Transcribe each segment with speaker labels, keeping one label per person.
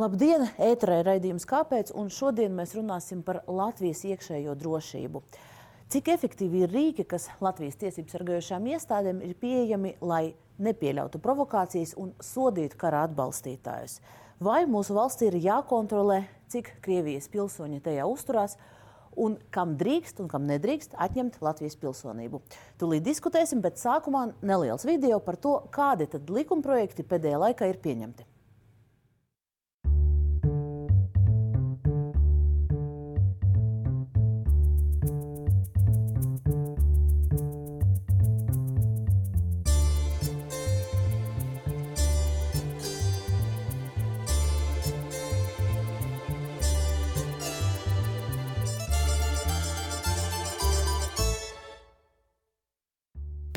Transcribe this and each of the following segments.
Speaker 1: Labdien! Ēterē raidījums Kāpēc? Un šodien mēs runāsim par Latvijas iekšējo drošību. Cik efektīvi ir rīki, kas Latvijas tiesību sargājošām iestādēm ir pieejami, lai nepieļautu provokācijas un sodītu kara atbalstītājus? Vai mūsu valstī ir jākontrolē, cik Krievijas pilsoņi tajā uzturās, un kam drīkst un kam nedrīkst atņemt Latvijas pilsonību. Tūlīt diskutēsim, bet sākumā neliels video par to, kādi tad likumprojekti pēdējā laikā ir pieņemti.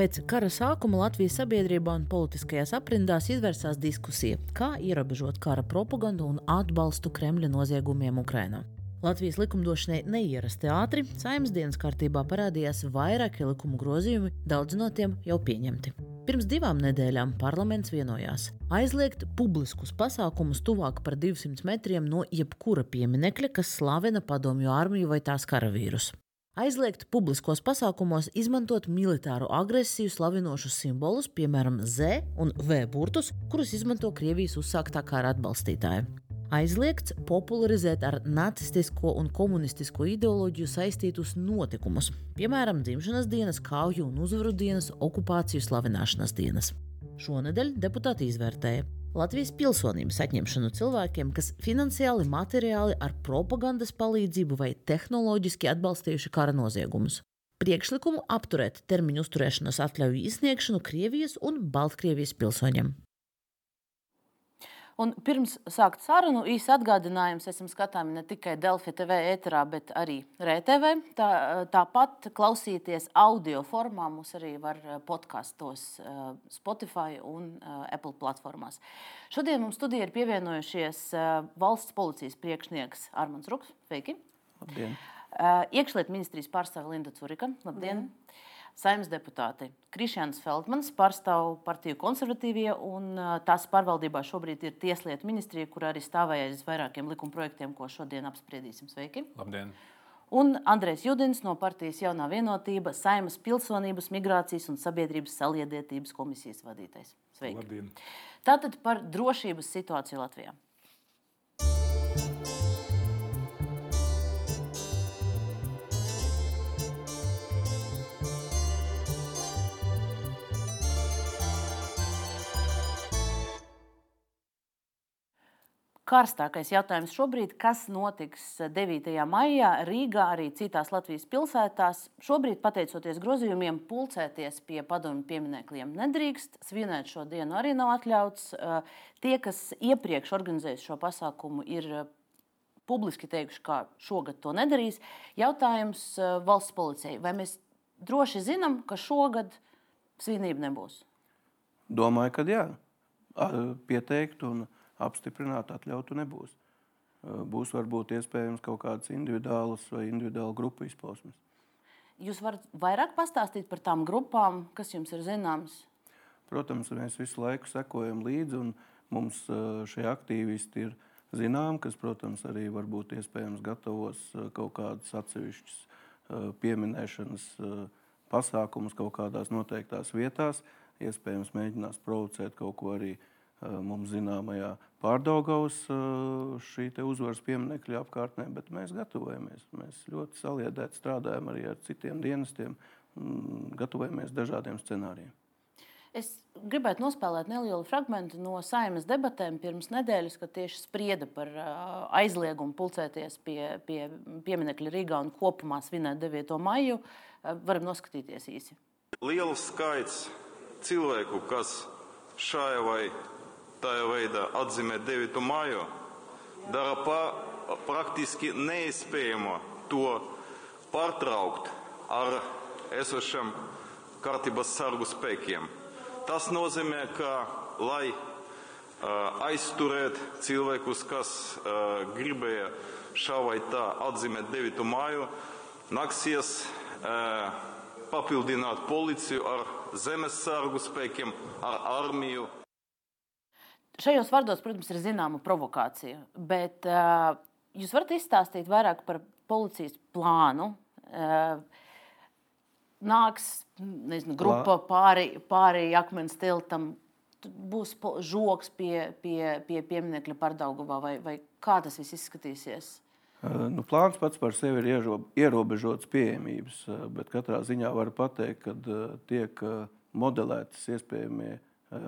Speaker 1: Pēc kara sākuma Latvijas sabiedrībā un politiskajās aprindās izvērsās diskusija, kā ierobežot kara propagandu un atbalstu Kremļa noziegumiem Ukrainā. Latvijas likumdošanai neierasti ātri, saimnes dienas kārtībā parādījās vairāki likumu grozījumi, daudz no tiem jau pieņemti. Pirms divām nedēļām parlaments vienojās aizliegt publiskus pasākumus tuvāk par 200 metriem no jebkura pieminekļa, kas slavina padomju armiju vai tās karavīrus aizliegt publiskos pasākumos izmantot militāru agresiju slavinošus simbolus, piemēram, Z un V burtus, kurus izmanto Krievijas uzsāktā kara atbalstītāji. Aizliegts popularizēt ar nacistisko un komunistisko ideoloģiju saistītus notikumus, piemēram, dzimšanas dienas, kauju un uzvaru dienas, okupāciju slavināšanas dienas. Šonadēļ deputāti izvērtēja, Latvijas pilsonības atņemšanu cilvēkiem, kas finansiāli, materiāli, ar propagandas palīdzību vai tehnoloģiski atbalstījuši kara noziegumus. Priekšlikumu apturēt termiņu uzturēšanas atļauju izsniegšanu Krievijas un Baltkrievijas pilsoņiem. Un pirms sākt sarunu, īsi atgādinājums, esam skatāmi ne tikai Delfi TV ēterā, bet arī RTV. Tā, tāpat klausīties audio formā mums arī var eh, podkastos eh, Spotify un eh, Apple platformās. Šodien mums studijā ir pievienojušies valsts policijas priekšnieks Armāns Ruks. Sveiki!
Speaker 2: Labdien!
Speaker 1: Iekšlietu ministrijas pārstāve Linda Curika. Labdien! Labdien. Saimnes deputāti. Krišjāns Feldmans pārstāv partiju konservatīvie, un tās pārvaldībā šobrīd ir Tieslietu ministrija, kur arī stāvēja aiz vairākiem likumprojektiem, ko šodien apspriedīsim. Sveiki!
Speaker 2: Labdien!
Speaker 1: Un Andrēs Judins no partijas Jaunā vienotība, Saimas pilsonības, migrācijas un sabiedrības saliedētības komisijas vadītājs. Sveiki!
Speaker 2: Labdien.
Speaker 1: Tātad par drošības situāciju Latvijā. Karstākais jautājums šobrīd, kas notiks 9. maijā Rīgā, arī citās Latvijas pilsētās. Šobrīd, pateicoties grozījumiem, pulcēties pie padomju pieminekļiem nedrīkst. Svinēt šo dienu arī nav atļauts. Tie, kas iepriekš organizējuši šo pasākumu, ir publiski teikuši, ka šogad to nedarīs. Jautājums valsts policijai. Vai mēs droši zinām, ka šogad svinība nebūs?
Speaker 2: Domāju, ka jā. Pieteikt un apstiprināt, atļautu nebūs. Būs varbūt iespējams kaut kādas individuālas vai individuāla grupu izpausmes.
Speaker 1: Jūs varat vairāk pastāstīt par tām grupām, kas jums ir zināmas?
Speaker 2: Protams, mēs visu laiku sekojam līdzi, un mums šie aktīvisti ir zinām, kas, protams, arī varbūt iespējams gatavos kaut kādus atsevišķus pieminēšanas pasākumus kaut kādās noteiktās vietās. Iespējams, mēģinās provocēt kaut ko arī uh, mums zināmajā pārdaugavas šī uzvaras pieminekļa apkārtnē, bet mēs gatavojamies. Mēs ļoti saliedēti strādājam arī ar citiem dienestiem, gatavojamies dažādiem scenārijiem.
Speaker 1: Es gribētu nospēlēt nelielu fragment no saimnes debatēm pirms nedēļas, kad tieši sprieda par aizliegumu pulcēties pie, pie pieminekļa Rīgā un kopumā svinēt 9. maiju. Varam noskatīties īsi.
Speaker 3: Liels skaits cilvēku, kas šajā vai tādā veidā atzīmēt 9. māju, dara pa, praktiski neiespējamo to pārtraukt ar esošiem kārtības sargu spēkiem. Tas nozīmē, ka, lai uh, aizturētu cilvēkus, kas uh, gribēja šā vai tā atzīmēt 9. māju, nāksies uh, papildināt policiju ar zemes sargu spēkiem, ar armiju.
Speaker 1: Šajos vārdos, protams, ir zināma provokācija, bet uh, jūs varat izstāstīt vairāk par policijas plānu. Uh, nāks nezinu, grupa pāri, pāri akmens tiltam, būs žoks pie, pie, pie pieminiekļa Pārdaugavā, vai, vai kā tas viss izskatīsies?
Speaker 2: Nu, plāns pats par sevi ir ierobežots pieejamības, bet katrā ziņā var pateikt, ka tiek modelētas iespējamie,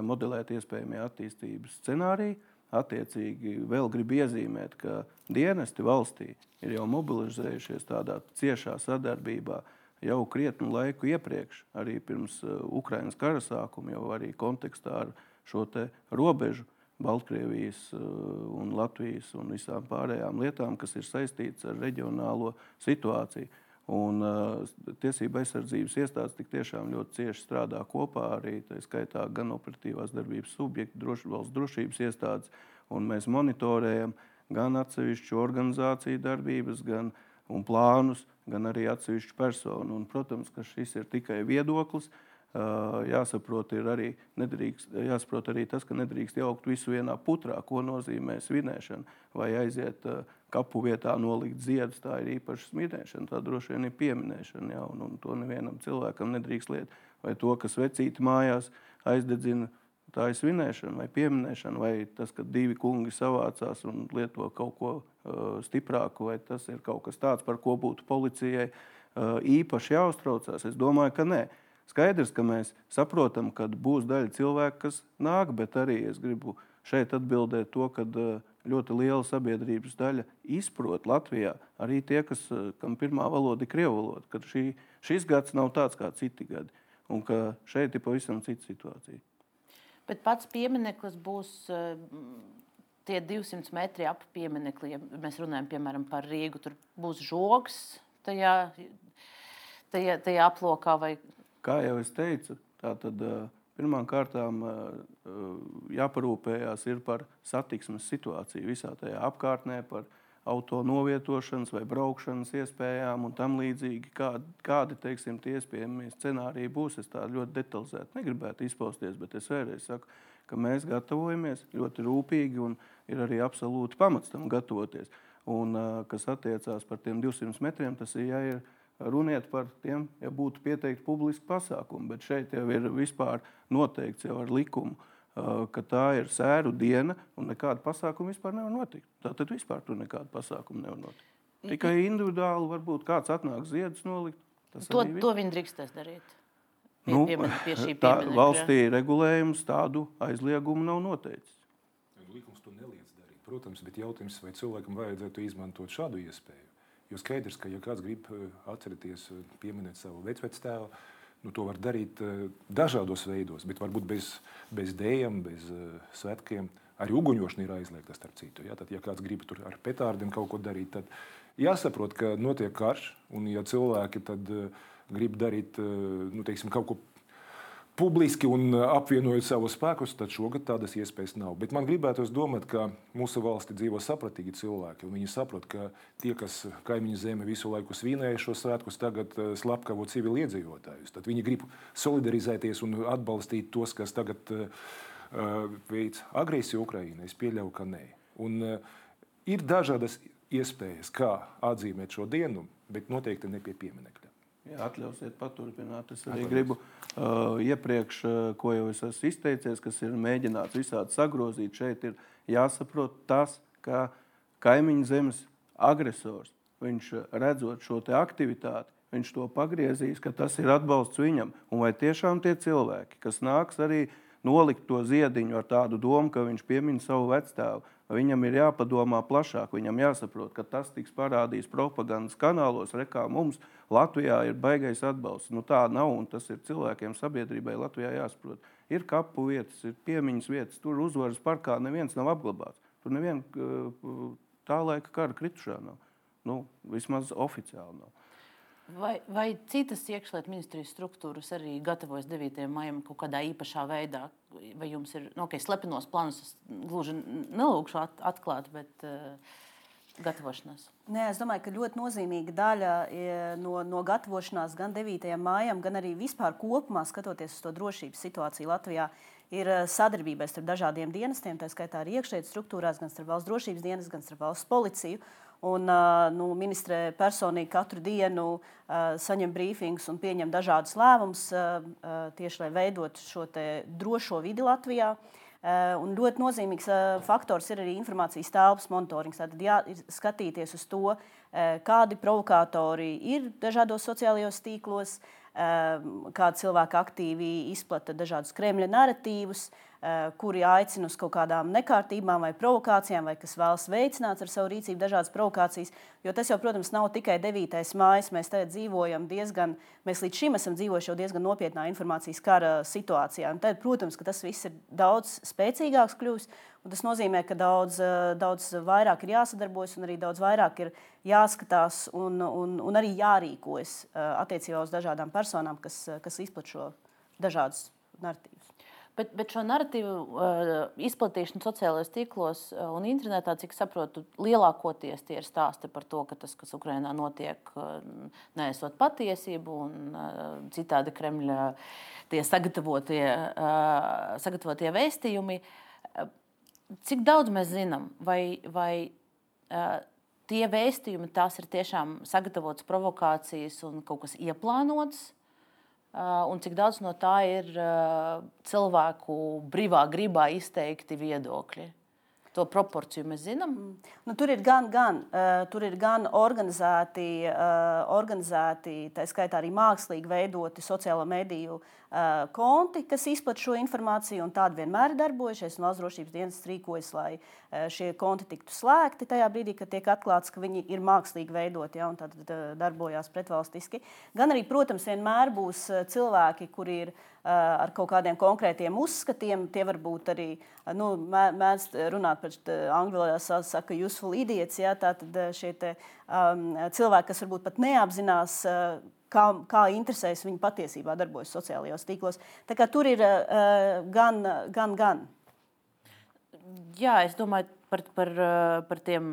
Speaker 2: modelēti iespējamie attīstības scenāriji. Attiecīgi vēl gribu iezīmēt, ka dienesti valstī ir jau mobilizējušies tādā ciešā sadarbībā jau krietnu laiku iepriekš, arī pirms Ukraiņas kara sākuma, jau arī kontekstā ar šo robežu Baltkrievijas un Latvijas un visām pārējām lietām, kas ir saistītas ar reģionālo situāciju. Un, uh, tiesība aizsardzības iestādes tik tiešām ļoti cieši strādā kopā arī tā skaitā gan operatīvās darbības subjekti, droši, valsts drošības iestādes, un mēs monitorējam gan atsevišķu organizāciju darbības, gan plānus, gan arī atsevišķu personu. Un, protams, ka šis ir tikai viedoklis. Jāsaprot, arī, jāsaprot arī tas, ka nedrīkst jaukt visu vienā putrā, ko nozīmē svinēšana vai aiziet uh, kapu vietā nolikt ziedus, tā ir īpaša smirnēšana, tā droši vien ir pieminēšana. Ja, un, un to nevienam cilvēkam nedrīkst liet. Vai to, kas vecīti mājās aizdedzina, tā ir svinēšana vai pieminēšana, vai tas, ka divi kungi savācās un lieto kaut ko uh, stiprāku, vai tas ir kaut kas tāds, par ko būtu policijai uh, īpaši jāuztraucās. Es domāju, ka nē. Skaidrs, ka mēs saprotam, ka būs daļa cilvēku, kas nāk, bet arī es gribu šeit atbildēt to, ka uh, ļoti liela sabiedrības daļa izprot Latvijā, arī tie, kas, eh, kam pirmā valoda ir krievu valoda, ka šī, šis gads nav tāds kā citi gadi un ka šeit ir pavisam cita situācija.
Speaker 1: Bet pats piemineklis būs eh, tie 200 metri ap pieminekli. Ja mēs runājam piemēram par Rīgu, tur būs žoks tajā, tajā, tajā aplokā. Vai...
Speaker 2: Kā jau es teicu, tā tad. Uh, Pirmkārt, jāparūpējas par satiksmes situāciju visā tajā apkārtnē, par auto novietošanas vai braukšanas iespējām un tam līdzīgi. Kādi, kādi teiksim, tie iespējamie scenāriji būs, es tā ļoti detalizēti negribētu izpausties, bet es vēlreiz saku, ka mēs gatavojamies ļoti rūpīgi un ir arī absolūti pamats tam gatavoties. Un, kas attiecās par tiem 200 metriem, tas ir jāir runiet par tiem, ja būtu pieteikti publiski pasākumi. Bet šeit jau ir vispār noteikts jau ar likumu, ka tā ir sēru diena un nekāda pasākuma vispār nevar notikt. Tātad vispār tur nekāda pasākuma nevar notikt. Tikai individuāli varbūt kāds atnāk ziedus nolikt.
Speaker 1: To, to viņi drīkstēs darīt.
Speaker 2: Pie, nu, pie, pie tā, valstī regulējums tādu aizliegumu nav noteicis.
Speaker 4: Likums to neliedz darīt, protams, bet jautājums, vai cilvēkam vajadzētu izmantot šādu iespēju. Jo skaidrs, ka, ja kāds grib eh, atcerēties, eh, pieminēt savu vecvectēvu, nu, to var darīt eh, dažādos veidos, bet varbūt bez, bez dējām, bez svētkiem. Arī uguņošana ir aizliegta, starp citu. Ja? Tad, ja kāds grib tur ar petārdiem kaut ko darīt, tad jāsaprot, ka notiek karš, un ja cilvēki tad, grib darīt nu, teiksim, kaut ko publiski un uh, apvienojot savus spēkus, tad šogad tādas iespējas nav. Bet man gribētos domāt, ka mūsu valstī dzīvo sapratīgi cilvēki. Viņi saprot, ka tie, kas kaimiņu zeme visu laiku svinēja šos svētkus, tagad uh, slepkavo civiliedzīvotājus. Tad viņi grib solidarizēties un atbalstīt tos, kas tagad uh, uh veids agresiju Ukraiņā. Es pieļauju, ka nē. Un, uh, ir dažādas iespējas, kā atzīmēt šo dienu, bet noteikti ne pie pieminekļa.
Speaker 2: Ja atļausiet paturpināt, es arī Atlies. gribu uh, iepriekš, uh, ko jau es esmu izteicies, kas ir mēģināts visādi sagrozīt. Šeit ir jāsaprot tas, ka kaimiņu zemes agresors, viņš uh, redzot šo aktivitāti, viņš to pagriezīs, ka tas ir atbalsts viņam. Un vai tiešām tie cilvēki, kas nāks arī nolikt to ziediņu ar tādu domu, ka viņš piemin savu vecstāvu, Viņam ir jāpadomā plašāk, viņam jāsaprot, ka tas tiks parādīts propagandas kanālos, rekā mums Latvijā ir baigais atbalsts. Nu, tā nav, un tas ir cilvēkiem, sabiedrībai Latvijā jāsaprot. Ir kapu vietas, ir piemiņas vietas, tur uzvaras parkā neviens nav apglabāts. Tur neviena tā laika kara kritušā nav. Nu, vismaz oficiāli nav.
Speaker 1: Vai, vai citas iekšlietu ministrijas struktūras arī gatavojas 9. maijam kaut kādā īpašā veidā? Vai jums ir nu, okay, slepenos plānus? Es gluži nelūkšu at, atklāt, bet uh, gatavošanās.
Speaker 5: Nē, es domāju, ka ļoti nozīmīga daļa no, no gatavošanās gan 9. maijam, gan arī vispār kopumā skatoties uz to drošības situāciju Latvijā, ir sadarbībai starp dažādiem dienestiem, tā skaitā arī iekšējās struktūrās, gan starp valsts drošības dienestu, gan starp valsts policiju. Un, nu, ministre personīgi katru dienu saņem brīfingus un pieņem dažādus lēmumus tieši lai veidotu šo drošo vidi Latvijā. Un ļoti nozīmīgs faktors ir arī informācijas telpas monitorings. Tad jāskatīties uz to, kādi provokatori ir dažādos sociālajos tīklos, kādi cilvēki aktīvi izplata dažādus Kremļa narratīvus, kuri aicina uz kaut kādām nekārtībām vai provokācijām, vai kas vēlas veicināt ar savu rīcību dažādas provokācijas. Jo tas jau, protams, nav tikai 9. mājas. Mēs tagad dzīvojam diezgan, mēs līdz šim esam dzīvojuši jau diezgan nopietnā informācijas kara situācijā. Un tad, protams, ka tas viss ir daudz spēcīgāks kļūst. Tas nozīmē, ka daudz, eh, daudz vairāk ir jāsadarbojas un arī daudz vairāk ir jāskatās un, un, un arī jārīkojas eh, attiecībā uz dažādām personām, kas, kas izplatīja šo dažādus narratīvus.
Speaker 1: Bet, bet šo narratīvu uh, izplatīšanu sociālajos tīklos uh, un internetā, cik saprotu, lielākoties tie ir stāsti par to, ka tas, kas Ukrajinā notiek, uh, nesot patiesību un uh, citādi Kremļa tie sagatavotie, uh, sagatavotie vēstījumi. Cik daudz mēs zinām, vai, vai uh, tie vēstījumi, tās ir tiešām sagatavotas provokācijas un kaut kas ieplānots? Uh, un cik daudz no tā ir uh, cilvēku brīvā gribā izteikti viedokļi to proporciju mēs zinām? Mm.
Speaker 5: Nu, tur ir gan, gan, uh, tur ir gan organizēti, uh, organizēti, tā skaitā arī mākslīgi veidoti sociālo mediju uh, konti, kas izplatīja šo informāciju, un tādi vienmēr ir darbojušies. Valsts drošības dienas rīkojas, lai uh, šie konti tiktu slēgti tajā brīdī, kad tiek atklāts, ka viņi ir mākslīgi veidoti ja, un tad uh, darbojās pretvalstiski. Gan arī, protams, vienmēr būs cilvēki, kuri ir ar kaut kādiem konkrētiem uzskatiem. Tie var būt arī, nu, mēdz runāt par angļu valodā, saka, useful idiots. Ja, Tātad šie te, um, cilvēki, kas varbūt pat neapzinās. Kā, kā interesēs viņi patiesībā darbojas sociālajos tīklos. Tā kā tur ir uh, gan, gan, gan.
Speaker 1: Jā, es domāju, par, par, par tiem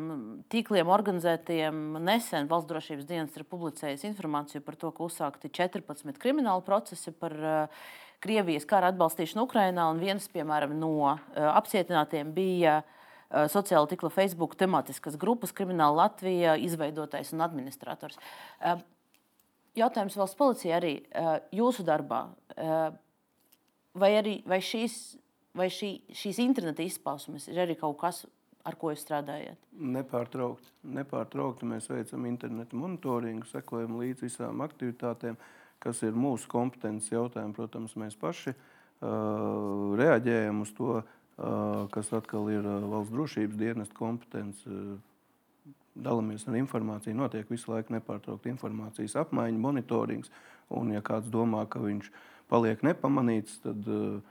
Speaker 1: tīkliem organizētiem. Nesen Valsts drošības dienas ir publicējis informāciju par to, ka uzsākti 14 krimināli procesi par uh, Krievijas kara atbalstīšanu Ukrajinā. Viens piemēram, no apcietinātiem bija sociāla tīkla Facebook tematiskas grupas Krimināla Latvija izveidotais un administrators. Jautājums valsts policijai arī jūsu darbā. Vai, arī, vai, šīs, vai šī, šīs interneta izpausmes ir arī kaut kas, ar ko jūs strādājat?
Speaker 2: Nepārtraukti. Nepārtraukti mēs veicam interneta monitoringu, sekojam līdzi visām aktivitātēm. Kas ir mūsu kompetences jautājumi. Protams, mēs paši uh, reaģējam uz to, uh, kas atkal ir valsts drošības dienesta kompetence. Uh, Dalāmies ar informāciju, notiek visu laiku nepārtraukta informācijas apmaiņa, monitorings. Un, ja kāds domā, ka viņš paliek nepamanīts, tad uh,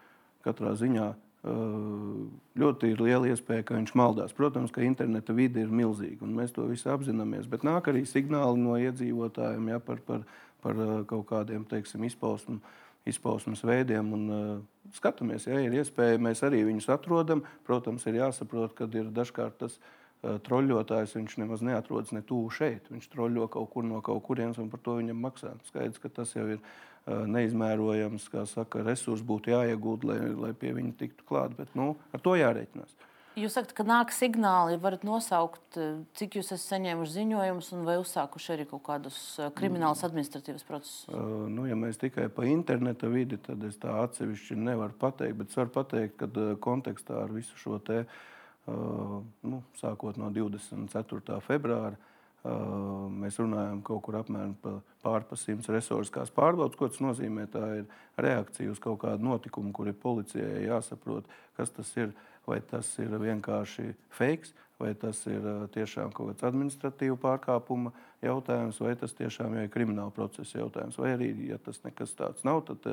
Speaker 2: katrā ziņā ļoti ir liela iespēja, ka viņš maldās. Protams, ka interneta vide ir milzīga, un mēs to visi apzināmies. Bet nāk arī signāli no iedzīvotājiem ja, par, par par eh, kaut kādiem teiksim, izpausmu, izpausmes veidiem. Un, uh, skatāmies, ja ir iespēja, mēs arī viņus atrodam. Protams, ir jāsaprot, ka ir dažkārt tas uh, troļļotājs, viņš nemaz neatrodas ne tuvu šeit. Viņš troļļo kaut kur no kaut kurienes un par to viņam maksā. Skaidrs, ka tas jau ir uh, neizmērojams, kā saka, resursi būtu jāiegūt, lai, lai pie viņa tiktu klāt. Bet nu, ar to jārēķinās.
Speaker 1: Jūs sakat, ka nāk signāli, varat nosaukt, eh, cik jūs esat saņēmuši ziņojumus un vai uzsākuši arī kaut kādus eh, kriminālus administratīvus procesus?
Speaker 2: Uh, nu, ja mēs tikai pa interneta vidi, tad es tā atsevišķi nevaru pateikt, bet es varu pateikt, ka kontekstā ar visu šo te, uh, nu, sākot no 24. februāra, uh, mēs runājam kaut kur apmēram par pār pa simts resurskās pārbaudas. Ko tas nozīmē? Tā ir reakcija uz kaut kādu notikumu, kur ir policijai jāsaprot, kas tas ir. Uh, vai tas ir vienkārši fake, vai tas ir tiešām kaut kāds administratīvu pārkāpuma jautājums, vai tas tiešām ir krimināla procesa jautājums. Vai arī, ja tas nekas tāds nav, tad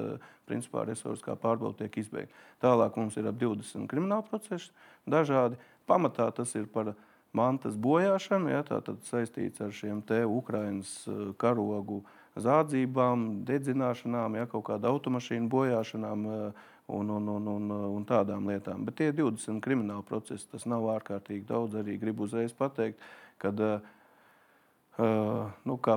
Speaker 2: principā resursi kā pārbauda tiek izbeigta. Tālāk mums ir ap 20 krimināla procesi dažādi. Pamatā tas ir par mantas bojāšanu, ja, tātad saistīts ar šiem te Ukrainas karogu zādzībām, dedzināšanām, ja, kaut kāda automašīnu bojāšanām, un, un, un, un, un tādām lietām. Bet tie 20 krimināli procesi, tas nav ārkārtīgi daudz. Arī gribu uzreiz pateikt, ka uh, Uh, nu, kā,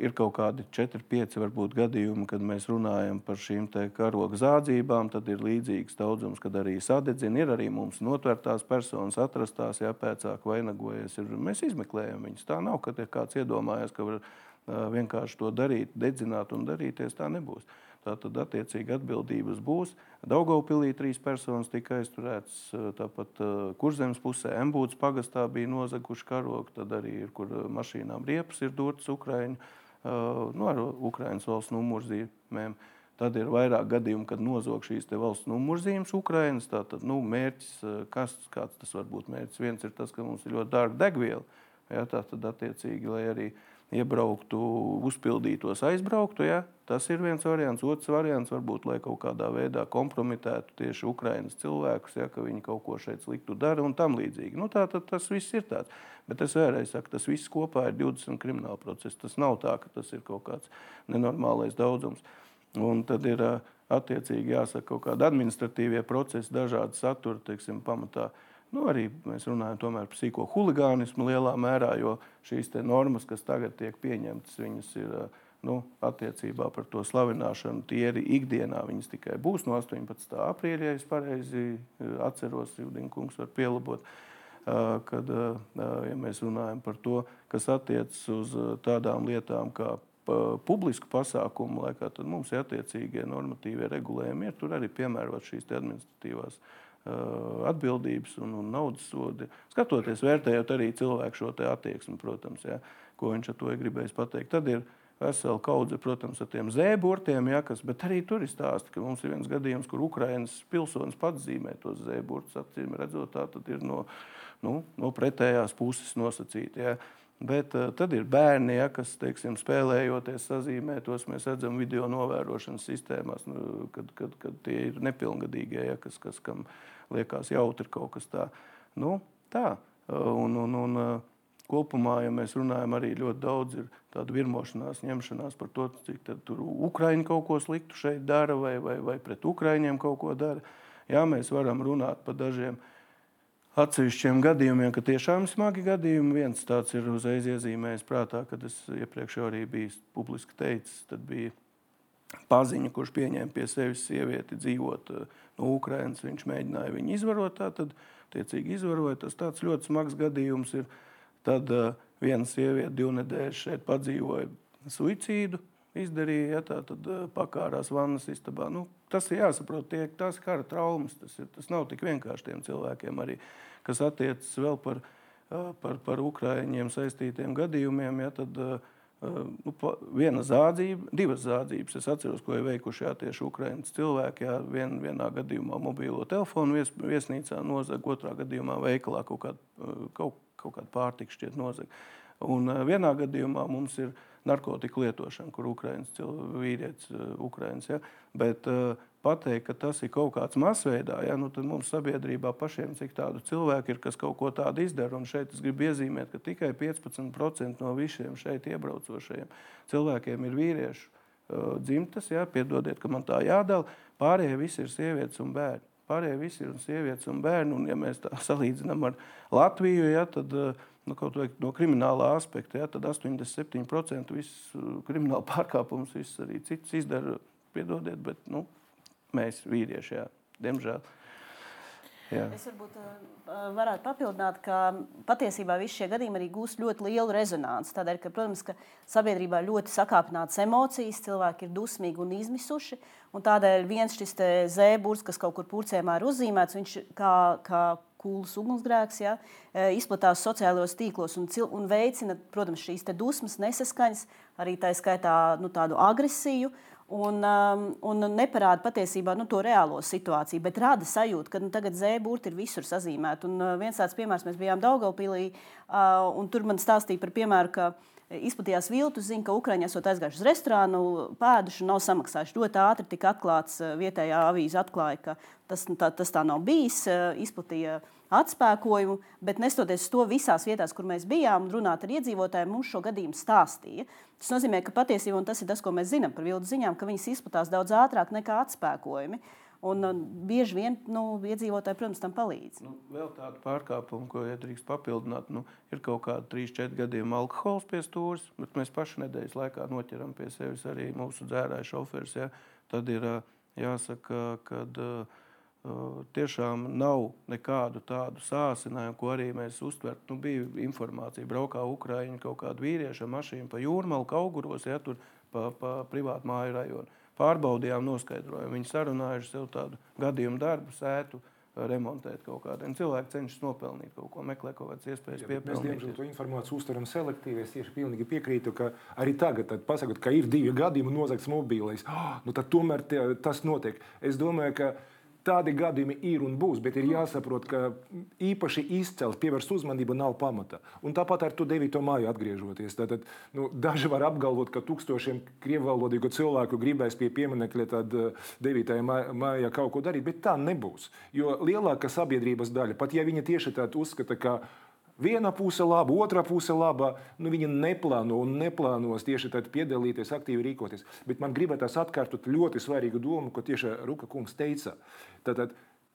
Speaker 2: ir kaut kādi 4, 5 varbūt, gadījumi, kad mēs runājam par šīm karoga zādzībām. Tad ir līdzīgs daudzums, kad arī sadedzina. Ir arī mums notvērtās personas, atrastās, ja pēcāk vainagojies. Ir, mēs izmeklējam viņus. Tā nav, ka kāds iedomājas, ka var vienkārši to darīt, dedzināt un darīties. Tā nebūs. Tātad, attiecīgi, atbildības būs. Daugaupilī trīs personas tika aizturētas, tāpat Kurzemes pusē, Embūdas pagastā bija nozaguši karogu, tad arī ir, kur mašīnām riepas ir dotas Ukraiņu, nu, ar Ukraiņas valsts numurzīmēm. Tad ir vairāk gadījumu, kad nozog šīs valsts numurzīmes Ukraiņas. Tātad, nu, mērķis, kas, kāds tas var būt mērķis? Viens ir tas, ka mums ir ļoti dārga degviela. Ja, tātad, attiecīgi, lai arī uh, iebrauktu, uzpildītos, aizbrauktu. Ja? Tas ir viens variants. Otrs variants varbūt, lai kaut kādā veidā kompromitētu tieši Ukraiņas cilvēkus, ja, ka viņi kaut ko šeit sliktu dara un tam līdzīgi. Nu, tā tad tas viss ir tāds. Bet es vēlreiz saku, tas viss kopā ir 20 krimināla procesi. Tas nav tā, ka tas ir kaut kāds nenormālais daudzums. Un tad ir attiecīgi jāsaka kaut kādi administratīvie procesi, dažādi satura, teiksim, pamatā. Nu, arī mēs runājam par sīko huligānismu lielā mērā, jo šīs normas, kas tagad tiek pieņemtas, viņas ir nu, attiecībā par to slavināšanu. Ir ikdienā, viņas tikai būs no 18. aprīļa, ja es pareizi atceros, Judina kungs var pielabot. Kad ja mēs runājam par to, kas attiecas uz tādām lietām kā publisku pasākumu laikā, tad mums ir attiecīgie normatīvie regulējumi. Ir tur arī piemērot šīs administratīvās uh, atbildības un, un naudas sodi. Skatoties, vērtējot arī cilvēku šo attieksmi, protams, ja, ko viņš ar to ir gribējis pateikt. Tad ir vesela kaudze, protams, ar tiem zēburtiem, ja, kas, bet arī tur ir stāsti, ka mums ir viens gadījums, kur Ukraiņas pilsonis pats zīmē tos zēburtus. Acīm redzot, tā ir no, nu, no pretējās puses nosacīti. Ja. Bet uh, tad ir bērni, ja, kas teiksim, spēlējoties, sazīmē tos. Mēs redzam video novērošanas sistēmās, nu, kad, kad, kad tie ir nepilngadīgie, ja, kas, kas kam liekas jautri kaut kas tāds. Nu, tā. Un, un, un, kopumā, ja mēs runājam, arī ļoti daudz ir tādu virmošanās, ņemšanās par to, cik tur Ukraiņi kaut ko sliktu šeit dara vai, vai, vai pret Ukraiņiem kaut ko dara. Jā, mēs varam runāt par dažiem atsevišķiem gadījumiem, ka tiešām ir smagi gadījumi. Viens tāds ir uzreiz iezīmējis prātā, kad es iepriekš arī biju publiski teicis, tad bija paziņu, kurš pieņēma pie sevis sievieti dzīvot eh, no Ukrainas. Viņš mēģināja viņu izvarot, tad tiecīgi izvaroja. Tas tāds ļoti smags gadījums ir. Tad uh, viena sieviete divu nedēļu šeit padzīvoja suicīdu. Izdarīja, ja, tā tad uh, pakārās vannas istabā. Nu, tas ir jāsaprot, tie, tās kara traumas. Tas, ir, tas nav tik vienkārši tiem cilvēkiem, arī, kas attiecas vēl par, par, par Ukraiņiem saistītiem gadījumiem. Ja, tad, uh, nu, viena zādzība, divas zādzības. Es atceros, ko ir veikuši jā, tieši Ukraiņas cilvēki. Jā, vien, vienā gadījumā mobilo telefonu vies, viesnīcā nozag, otrā gadījumā veikalā kaut kādu kaut, kaut kādu pārtiku šķiet nozag. Un vienā gadījumā mums ir narkotiku lietošana, kur Ukraiņas vīrietis, Ukraiņas, ja, bet uh, pateikt, ka tas ir kaut kāds masveidā, ja, nu, tad mums sabiedrībā pašiem cik tādu cilvēku ir, kas kaut ko tādu izdara. Un šeit es gribu iezīmēt, ka tikai 15% no visiem šeit iebraucošajiem cilvēkiem ir vīriešu uh, dzimtas. Ja, piedodiet, ka man tā jādala. Pārējie visi ir sievietes un bērni. Pārējie visi ir sievietes un bērni. Un, ja mēs tā salīdzinām ar Latviju, ja, tad uh, nu, kaut vai no kriminālā aspekta, ja, tad 87% visu kriminālu pārkāpumus, viss arī cits izdara. Piedodiet, bet nu, mēs, vīrieši, jā, diemžēl.
Speaker 5: Jā. Es varbūt uh, varētu papildināt, ka patiesībā visi šie gadījumi arī gūst ļoti lielu rezonanci. Tādēļ, ka, protams, ka sabiedrībā ļoti sakāpināts emocijas, cilvēki ir dusmīgi un izmisuši. Un tādēļ viens šis zēburs, kas kaut kur purcēmā ir uzzīmēts, viņš kā, kā kūlas ugunsgrēks, ja, izplatās sociālajos tīklos un, un veicina, protams, šīs dusmas, nesaskaņas, arī tā skaitā nu, tādu agresiju un, um, un neparāda patiesībā nu, to reālo situāciju, bet rada sajūtu, ka nu, tagad zēburti ir visur sazīmēti. Un, uh, viens tāds piemērs mēs bijām Daugaupīlī, uh, un tur man stāstīja par piemēru, ka izplatījās viltu ziņa, ka Ukrāņi esot aizgājuši uz restorānu, pēduši un nav samaksājuši. Ļoti ātri tika atklāts, uh, vietējā avīze atklāja, ka tas tā, tas tā nav bijis, uh, izplatīja atspēkojumu, bet nestoties to visās vietās, kur mēs bijām, runāt ar iedzīvotājiem, mums šo gadījumu stāstīja. Tas nozīmē, ka patiesībā tas ir tas, ko mēs zinām par viltu ziņām, ka viņas izplatās daudz ātrāk nekā atspēkojumi. Un uh, bieži vien nu, iedzīvotāji, protams, tam palīdz.
Speaker 2: Nu, vēl tāda pārkāpuma, ko ja drīkst papildināt, nu, ir kaut kāda 3-4 gadījuma alkohols pie stūres, bet mēs paši nedēļas laikā noķeram pie sevis arī mūsu dzērāju šoferis. Ja? Tad ir jāsaka, ka tiešām nav nekādu tādu sāsinājumu, ko arī mēs uztveram. Nu, bija informācija, braukā Ukraiņa kaut kāda vīrieša mašīna pa jūrmalu, auguros, ja tur pa, pa privātu māju rajonu. Pārbaudījām, noskaidrojām. Viņi sarunājuši sev tādu gadījumu darbu, sētu remontēt kaut kādu. Cilvēki cenšas nopelnīt kaut ko, meklē kaut kādas iespējas ja, piepildīt.
Speaker 4: Mēs, diemžēl, to informāciju uztveram selektīvi. Es tieši pilnīgi piekrītu, ka arī tagad, pasakot, ka ir divi gadījumi nozagts mobilais, oh, nu tad tomēr tie, tas notiek. Es domāju, ka Tādi gadījumi ir un būs, bet ir jāsaprot, ka īpaši izcelt, pievērst uzmanību nav pamata. Un tāpat ar to 9. māju atgriežoties. Tātad, nu, daži var apgalvot, ka tūkstošiem krievvalodīgu cilvēku gribēs pie pieminiekļa 9. mājā kaut ko darīt, bet tā nebūs. Jo lielākā sabiedrības daļa, pat ja viņi tieši tādu uzskata, ka Viena puse laba, otra puse laba. Nu, viņi neplāno un neplānos tieši tādā piedalīties, aktīvi rīkoties. Bet man gribētos atkārtot ļoti svarīgu domu, ko tieši Ruka kungs teica. Tad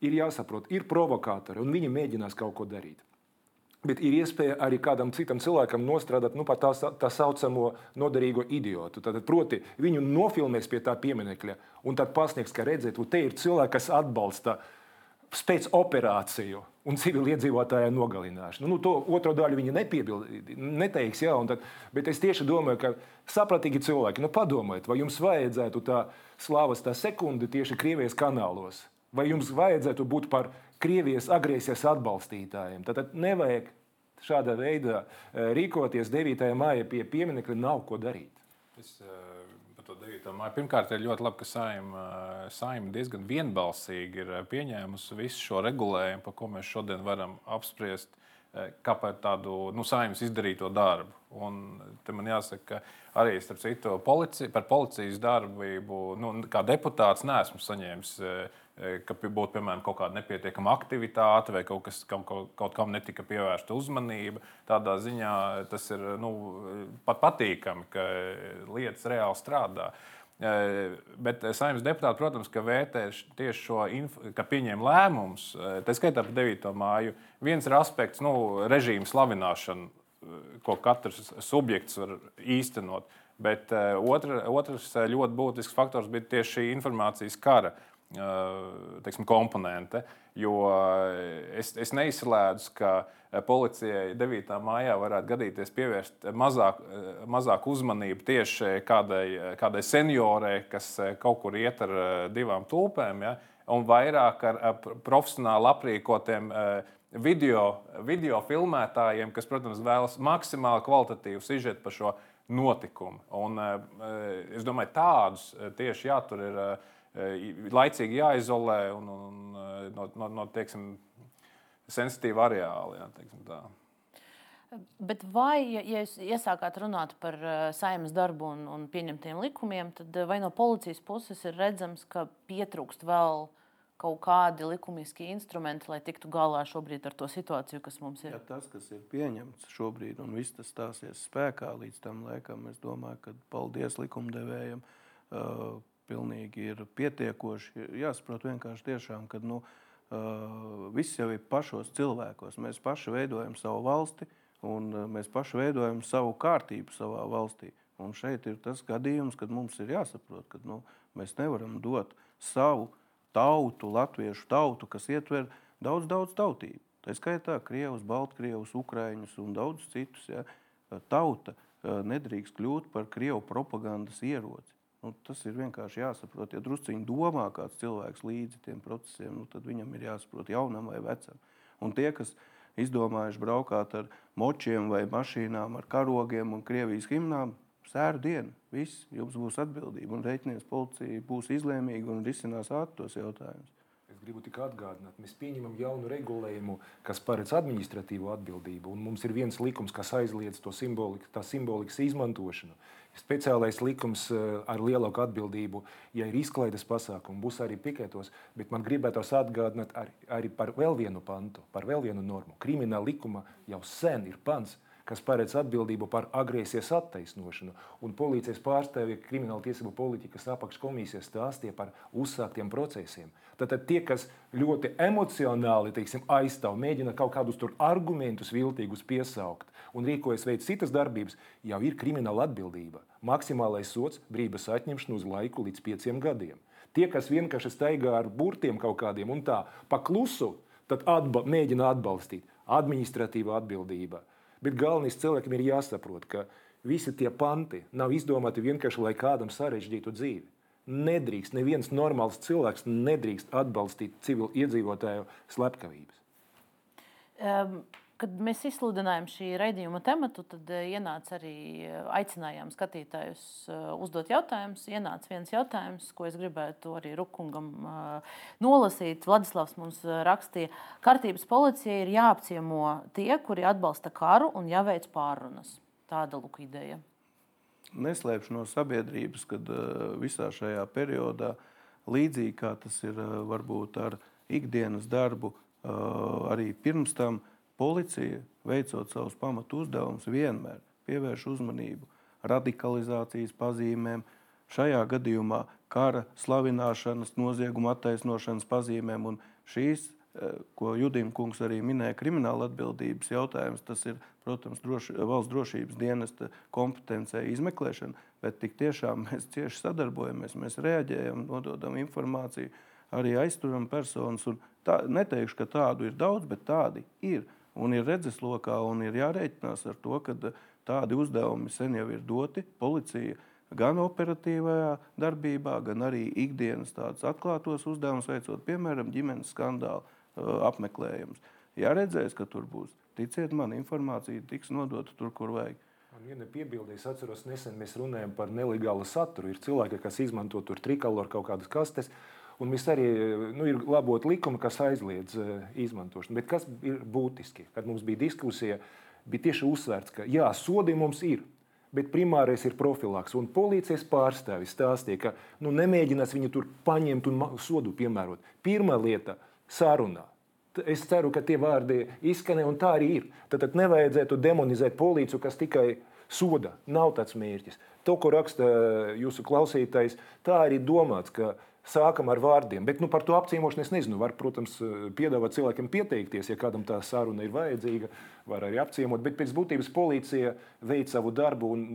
Speaker 4: ir jāsaprot, ir provokātori un viņi mēģinās kaut ko darīt. Bet ir iespēja arī kādam citam cilvēkam nostrādāt nu, tā, tā saucamo noderīgo idiotu. Tad, proti, viņu nofilmēs pie tā pieminiekļa un tad pasniegs, ka redziet, te ir cilvēki, kas atbalsta uh, spēc operāciju un civiliedzīvotāju nogalināšanu. Nu, to otro daļu viņi neteiks, jā, tad, bet es tieši domāju, ka saprātīgi cilvēki, nu padomājiet, vai jums vajadzētu tā slavas tā sekundi tieši Krievijas kanālos, vai jums vajadzētu būt par Krievijas agresijas atbalstītājiem. Tad, tad nevajag šādā veidā eh, rīkoties 9. māja pie pieminiekļa, nav ko darīt.
Speaker 6: Es, uh to 9. māju. Pirmkārt, ir ļoti labi, ka saima, saima diezgan vienbalsīgi ir pieņēmusi visu šo regulējumu, par ko mēs šodien varam apspriest. Kā par tādu nu, saimnes izdarīto darbu. Un te man jāsaka, ka arī citu, polici, par policijas darbību, nu, kā deputāts, neesmu saņēmis ka būtu piemēram kaut kāda nepietiekama aktivitāte vai kaut, kas, kaut, kaut, kaut kam netika pievērsta uzmanība. Tādā ziņā tas ir nu, pat patīkami, ka lietas reāli strādā. Bet saimnes deputāti, protams, ka vērtē tieši šo, ka pieņem lēmumus, tā skaitā par 9. māju. Viens ir aspekts, nu, režīmu slavināšana, ko katrs subjekts var īstenot. Bet otra, otrs ļoti būtisks faktors bija tieši šī informācijas kara teiksim, komponente. Jo es, es neizslēdzu, ka policijai 9. maijā varētu gadīties pievērst mazāk, mazāk uzmanību tieši kādai, kādai seniorei, kas kaut kur iet ar divām tulpēm, ja, un vairāk ar, ar profesionāli aprīkotiem video, video filmētājiem, kas, protams, vēlas maksimāli kvalitatīvu sižetu par šo notikumu. Un, es domāju, tādus tieši jātur ir laicīgi jāizolē un, un no, no, no teiksim, sensitīva areāla. Jā,
Speaker 1: Bet vai, ja jūs iesākāt runāt par saimnes darbu un, un pieņemtiem likumiem, tad vai no policijas puses ir redzams, ka pietrūkst vēl kaut kādi likumiski instrumenti, lai tiktu galā šobrīd ar to situāciju, kas mums ir?
Speaker 2: Ja tas, kas ir pieņemts šobrīd, un viss tas stāsies spēkā līdz tam laikam, es domāju, ka paldies likumdevējiem. Pilnīgi ir pietiekoši. Jāsaprot vienkārši tiešām, ka nu, viss jau ir pašos cilvēkos. Mēs paši veidojam savu valsti un mēs paši veidojam savu kārtību savā valstī. Un šeit ir tas gadījums, kad mums ir jāsaprot, ka nu, mēs nevaram dot savu tautu, latviešu tautu, kas ietver daudz, daudz tautību. Tā skaitā krievus, baltkrievus, ukraiņus un daudzus citus. Ja. Tauta nedrīkst kļūt par krievu propagandas ieroci. Nu, tas ir vienkārši jāsaprot. Ja drusciņi domā kāds cilvēks līdzi tiem procesiem, nu, tad viņam ir jāsaprot jaunam vai vecam. Un tie, kas izdomājuši braukāt ar močiem vai mašīnām ar karogiem un Krievijas himnām, sēru dienu, viss jums būs atbildība. Un reiķinieks policija būs izlēmīga un risinās ātri tos jautājumus.
Speaker 4: Es gribu tikai atgādināt, mēs pieņemam jaunu regulējumu, kas paredz administratīvo atbildību. Mums ir viens likums, kas aizliedz to simboliku, tā simbolikas izmantošanu. Speciālais likums eh, ar lielāku atbildību, ja ir izklaides pasākumi, būs arī pikētos. Bet man gribētos atgādināt arī, arī par vēl vienu pantu, par vēl vienu normu. Krimināla likuma jau sen ir pants, kas paredz atbildību par agresijas attaisnošanu. Un policijas pārstāvji, krimināla tiesību politikas apakškomisijas stāstīja par uzsāktiem procesiem. Tātad tie, kas ļoti emocionāli teiksim, aizstāv, mēģina kaut kādus argumentus viltīgus piesaukt un rīkojas veids citas darbības, jau ir krimināla atbildība. Maksimālais sots - brīvības atņemšana uz laiku līdz pieciem gadiem. Tie, kas vienkārši staigā ar burtiem kaut kādiem un tā paklusu, tad atba mēģina atbalstīt administratīva atbildība. Bet galvenais cilvēkam ir jāsaprot, ka visi tie panti nav izdomāti vienkārši, lai kādam sarežģītu dzīvi. Nedrīkst, neviens normāls cilvēks nedrīkst atbalstīt civilu iedzīvotāju slepkavības.
Speaker 1: Um, kad mēs izsludinājām šī raidījuma tematu, tad eh, ienāca arī eh, aicinājām skatītājus eh, uzdot jautājumus. Ienāca viens jautājums, ko es gribētu arī Rukungam nolasīt. Vladislavs mums rakstīja, ka kārtības policija ir jāapciemo tie, kuri atbalsta karu un jāveic pārunas. Tāda lūk ideja.
Speaker 2: Neslēpšu no sabiedrības, kad visā šajā periodā, līdzīgi kā tas ir varbūt ar ikdienas darbu, arī pirms tam Policija, veicot savus pamatu uzdevumus, vienmēr pievērš uzmanību radikalizācijas pazīmēm, šajā gadījumā kara slavināšanas, nozieguma attaisnošanas pazīmēm. Un šīs, eh, ko Judīna kungs arī minēja, krimināla atbildības jautājums, tas ir, protams, droši, valsts drošības dienesta kompetencē izmeklēšana, bet tik tiešām mēs cieši sadarbojamies, mēs reaģējam, nododam informāciju, arī aizturam personas. Tā, neteikšu, ka tādu ir daudz, bet tādi ir un ir redzeslokā, un ir jārēķinās ar to, ka eh, tādi uzdevumi sen jau ir doti. Policija gan operatīvajā darbībā, gan arī ikdienas tādus atklātos uzdevumus veicot, piemēram, ģimenes skandālu uh, apmeklējumus. Ja redzēs, ka tur būs, ticiet man, informācija tiks nodota tur, kur vajag.
Speaker 4: Man viena piebilde, es atceros, nesen mēs runājam par nelegālu saturu. Ir cilvēki, kas izmanto tur trikaloru kaut kādas kastes. Un mēs arī nu, ir labot likumi, kas aizliedz uh, izmantošanu. Bet kas ir būtiski? Kad mums bija diskusija, bija tieši uzsvērts, ka jā, sodi mums ir. Bet primārais ir profilaks. Un policijas pārstāvis stāstīja, ka nu, nemēģinās viņu tur paņemt un sodu piemērot. Pirmā lieta - sarunā. Es ceru, ka tie vārdi izskanēja, un tā arī ir. Tad, tad nevajadzētu demonizēt policiju, kas tikai soda. Nav tāds mērķis. To, ko raksta jūsu klausītājs, tā arī domāts, ka sākam ar vārdiem. Bet nu, par to apciemošanu es nezinu. Var, protams, piedāvāt cilvēkiem pieteikties, ja kādam tā saruna ir vajadzīga, var arī apciemot. Bet pēc būtības policija veic savu darbu un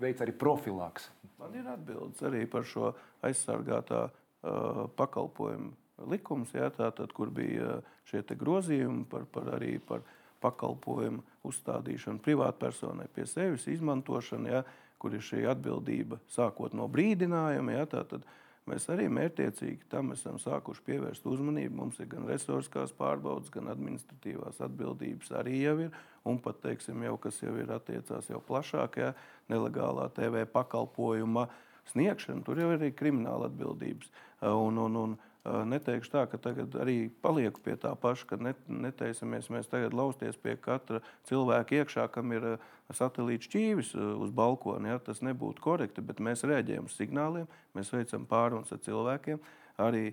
Speaker 4: veic arī profilaks.
Speaker 2: Man ir atbildes arī par šo aizsargātā uh, pakalpojumu likums, jā, tātad, kur bija šie grozījumi par, par arī par pakalpojumu uzstādīšanu privātpersonai pie sevis, izmantošanu, jā, kur ir šī atbildība sākot no brīdinājuma. Jā, tātad, uh, Mēs arī mērķiecīgi tam esam sākuši pievērst uzmanību. Mums ir gan resurskās pārbaudas, gan administratīvās atbildības arī jau ir. Un pat, teiksim, jau, kas jau ir attiecās jau plašākajā nelegālā TV pakalpojuma sniegšana, tur jau ir arī krimināla atbildības. Un, un, un, Neteikšu tā, ka tagad arī palieku pie tā paša, ka neteicamies mēs tagad lausties pie katra cilvēka iekšā, kam ir satelīta šķīvis uz balkona. Ja? Tas nebūtu korekti, bet mēs reaģējam uz signāliem, mēs veicam pārunas ar cilvēkiem. Arī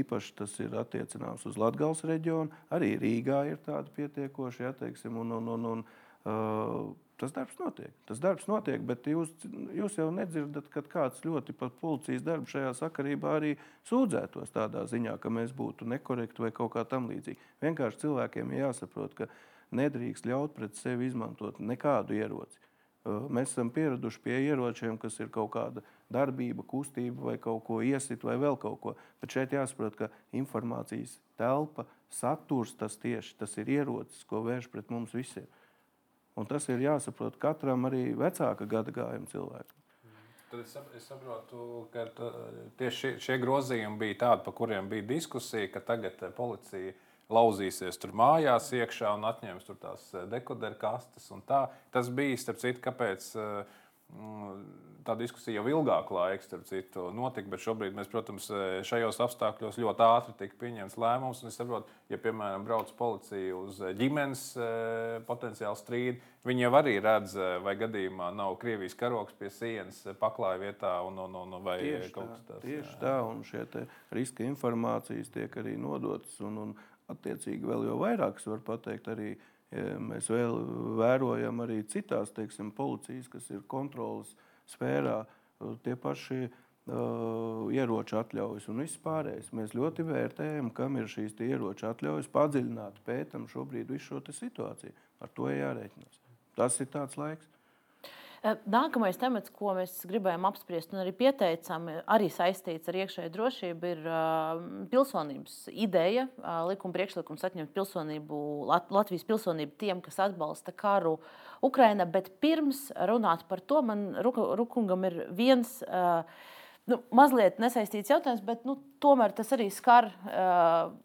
Speaker 2: īpaši tas ir attiecināms uz Latvijas reģionu, arī Rīgā ir tāda pietiekoša, ja, teiksim, un, un, un, un, Tas darbs notiek. Tas darbs notiek, bet jūs, jūs jau nedzirdat, kad kāds ļoti par policijas darbu šajā sakarībā arī sūdzētos tādā ziņā, ka mēs būtu nekorekti vai kaut kā tam līdzīgi. Vienkārši cilvēkiem jāsaprot, ka nedrīkst ļaut pret sevi izmantot nekādu ieroci. Mēs esam pieraduši pie ieročiem, kas ir kaut kāda darbība, kustība vai kaut ko iesit vai vēl kaut ko. Bet šeit jāsaprot, ka informācijas telpa, saturs tas tieši tas ir ierocis, ko vērš pret mums visiem. Un tas ir jāsaprot katram arī vecāka gada gājuma cilvēkam.
Speaker 6: Tad es, es saprotu, ka tieši šie, šie grozījumi bija tādi, par kuriem bija diskusija, ka tagad eh, policija lauzīsies tur mājās iekšā un atņems tās eh, dekoderu kastes. Tas bija, starp citu, kāpēc Mm, tā diskusija jau ilgāku laiku, starp citu, notika, bet šobrīd mēs, protams, šajos apstākļos ļoti ātri tika pieņemts lēmums. Es saprotu, ja, piemēram, brauc policija uz ģimenes e, potenciālu strīdu, viņi jau arī redz, e, vai gadījumā nav Krievijas karoks pie sienas e, paklāja vietā un, un, un vai
Speaker 2: tieši kaut kas tāds. Tieši jā. tā, un šie riska informācijas tiek arī nodotas, un, un attiecīgi vēl jau vairākas var pateikt arī Mēs vēl vērojam arī citās teiksim, policijas, kas ir kontrolas sfērā, tie paši uh, ieroču atļaujas un viss pārējais. Mēs ļoti vērtējam, kam ir šīs ieroču atļaujas, padziļināti pētam šobrīd visu šo situāciju. Ar to jārēķinās. Tas ir tāds laiks.
Speaker 1: Eh, nākamais temats, ko mēs gribējām apspriest, un arī pieteicām, arī saistīts ar iekšēju drošību, ir uh, pilsonības ideja. Likuma priekšlikums atņemt pilsonību, Lat Latvijas pilsonību tiem, kas atbalsta karu Ukrajinā. Bet pirms runāt par to, man Rukungam ir viens. Nu, mazliet nesaistīts jautājums, bet nu, tomēr tas arī skar uh,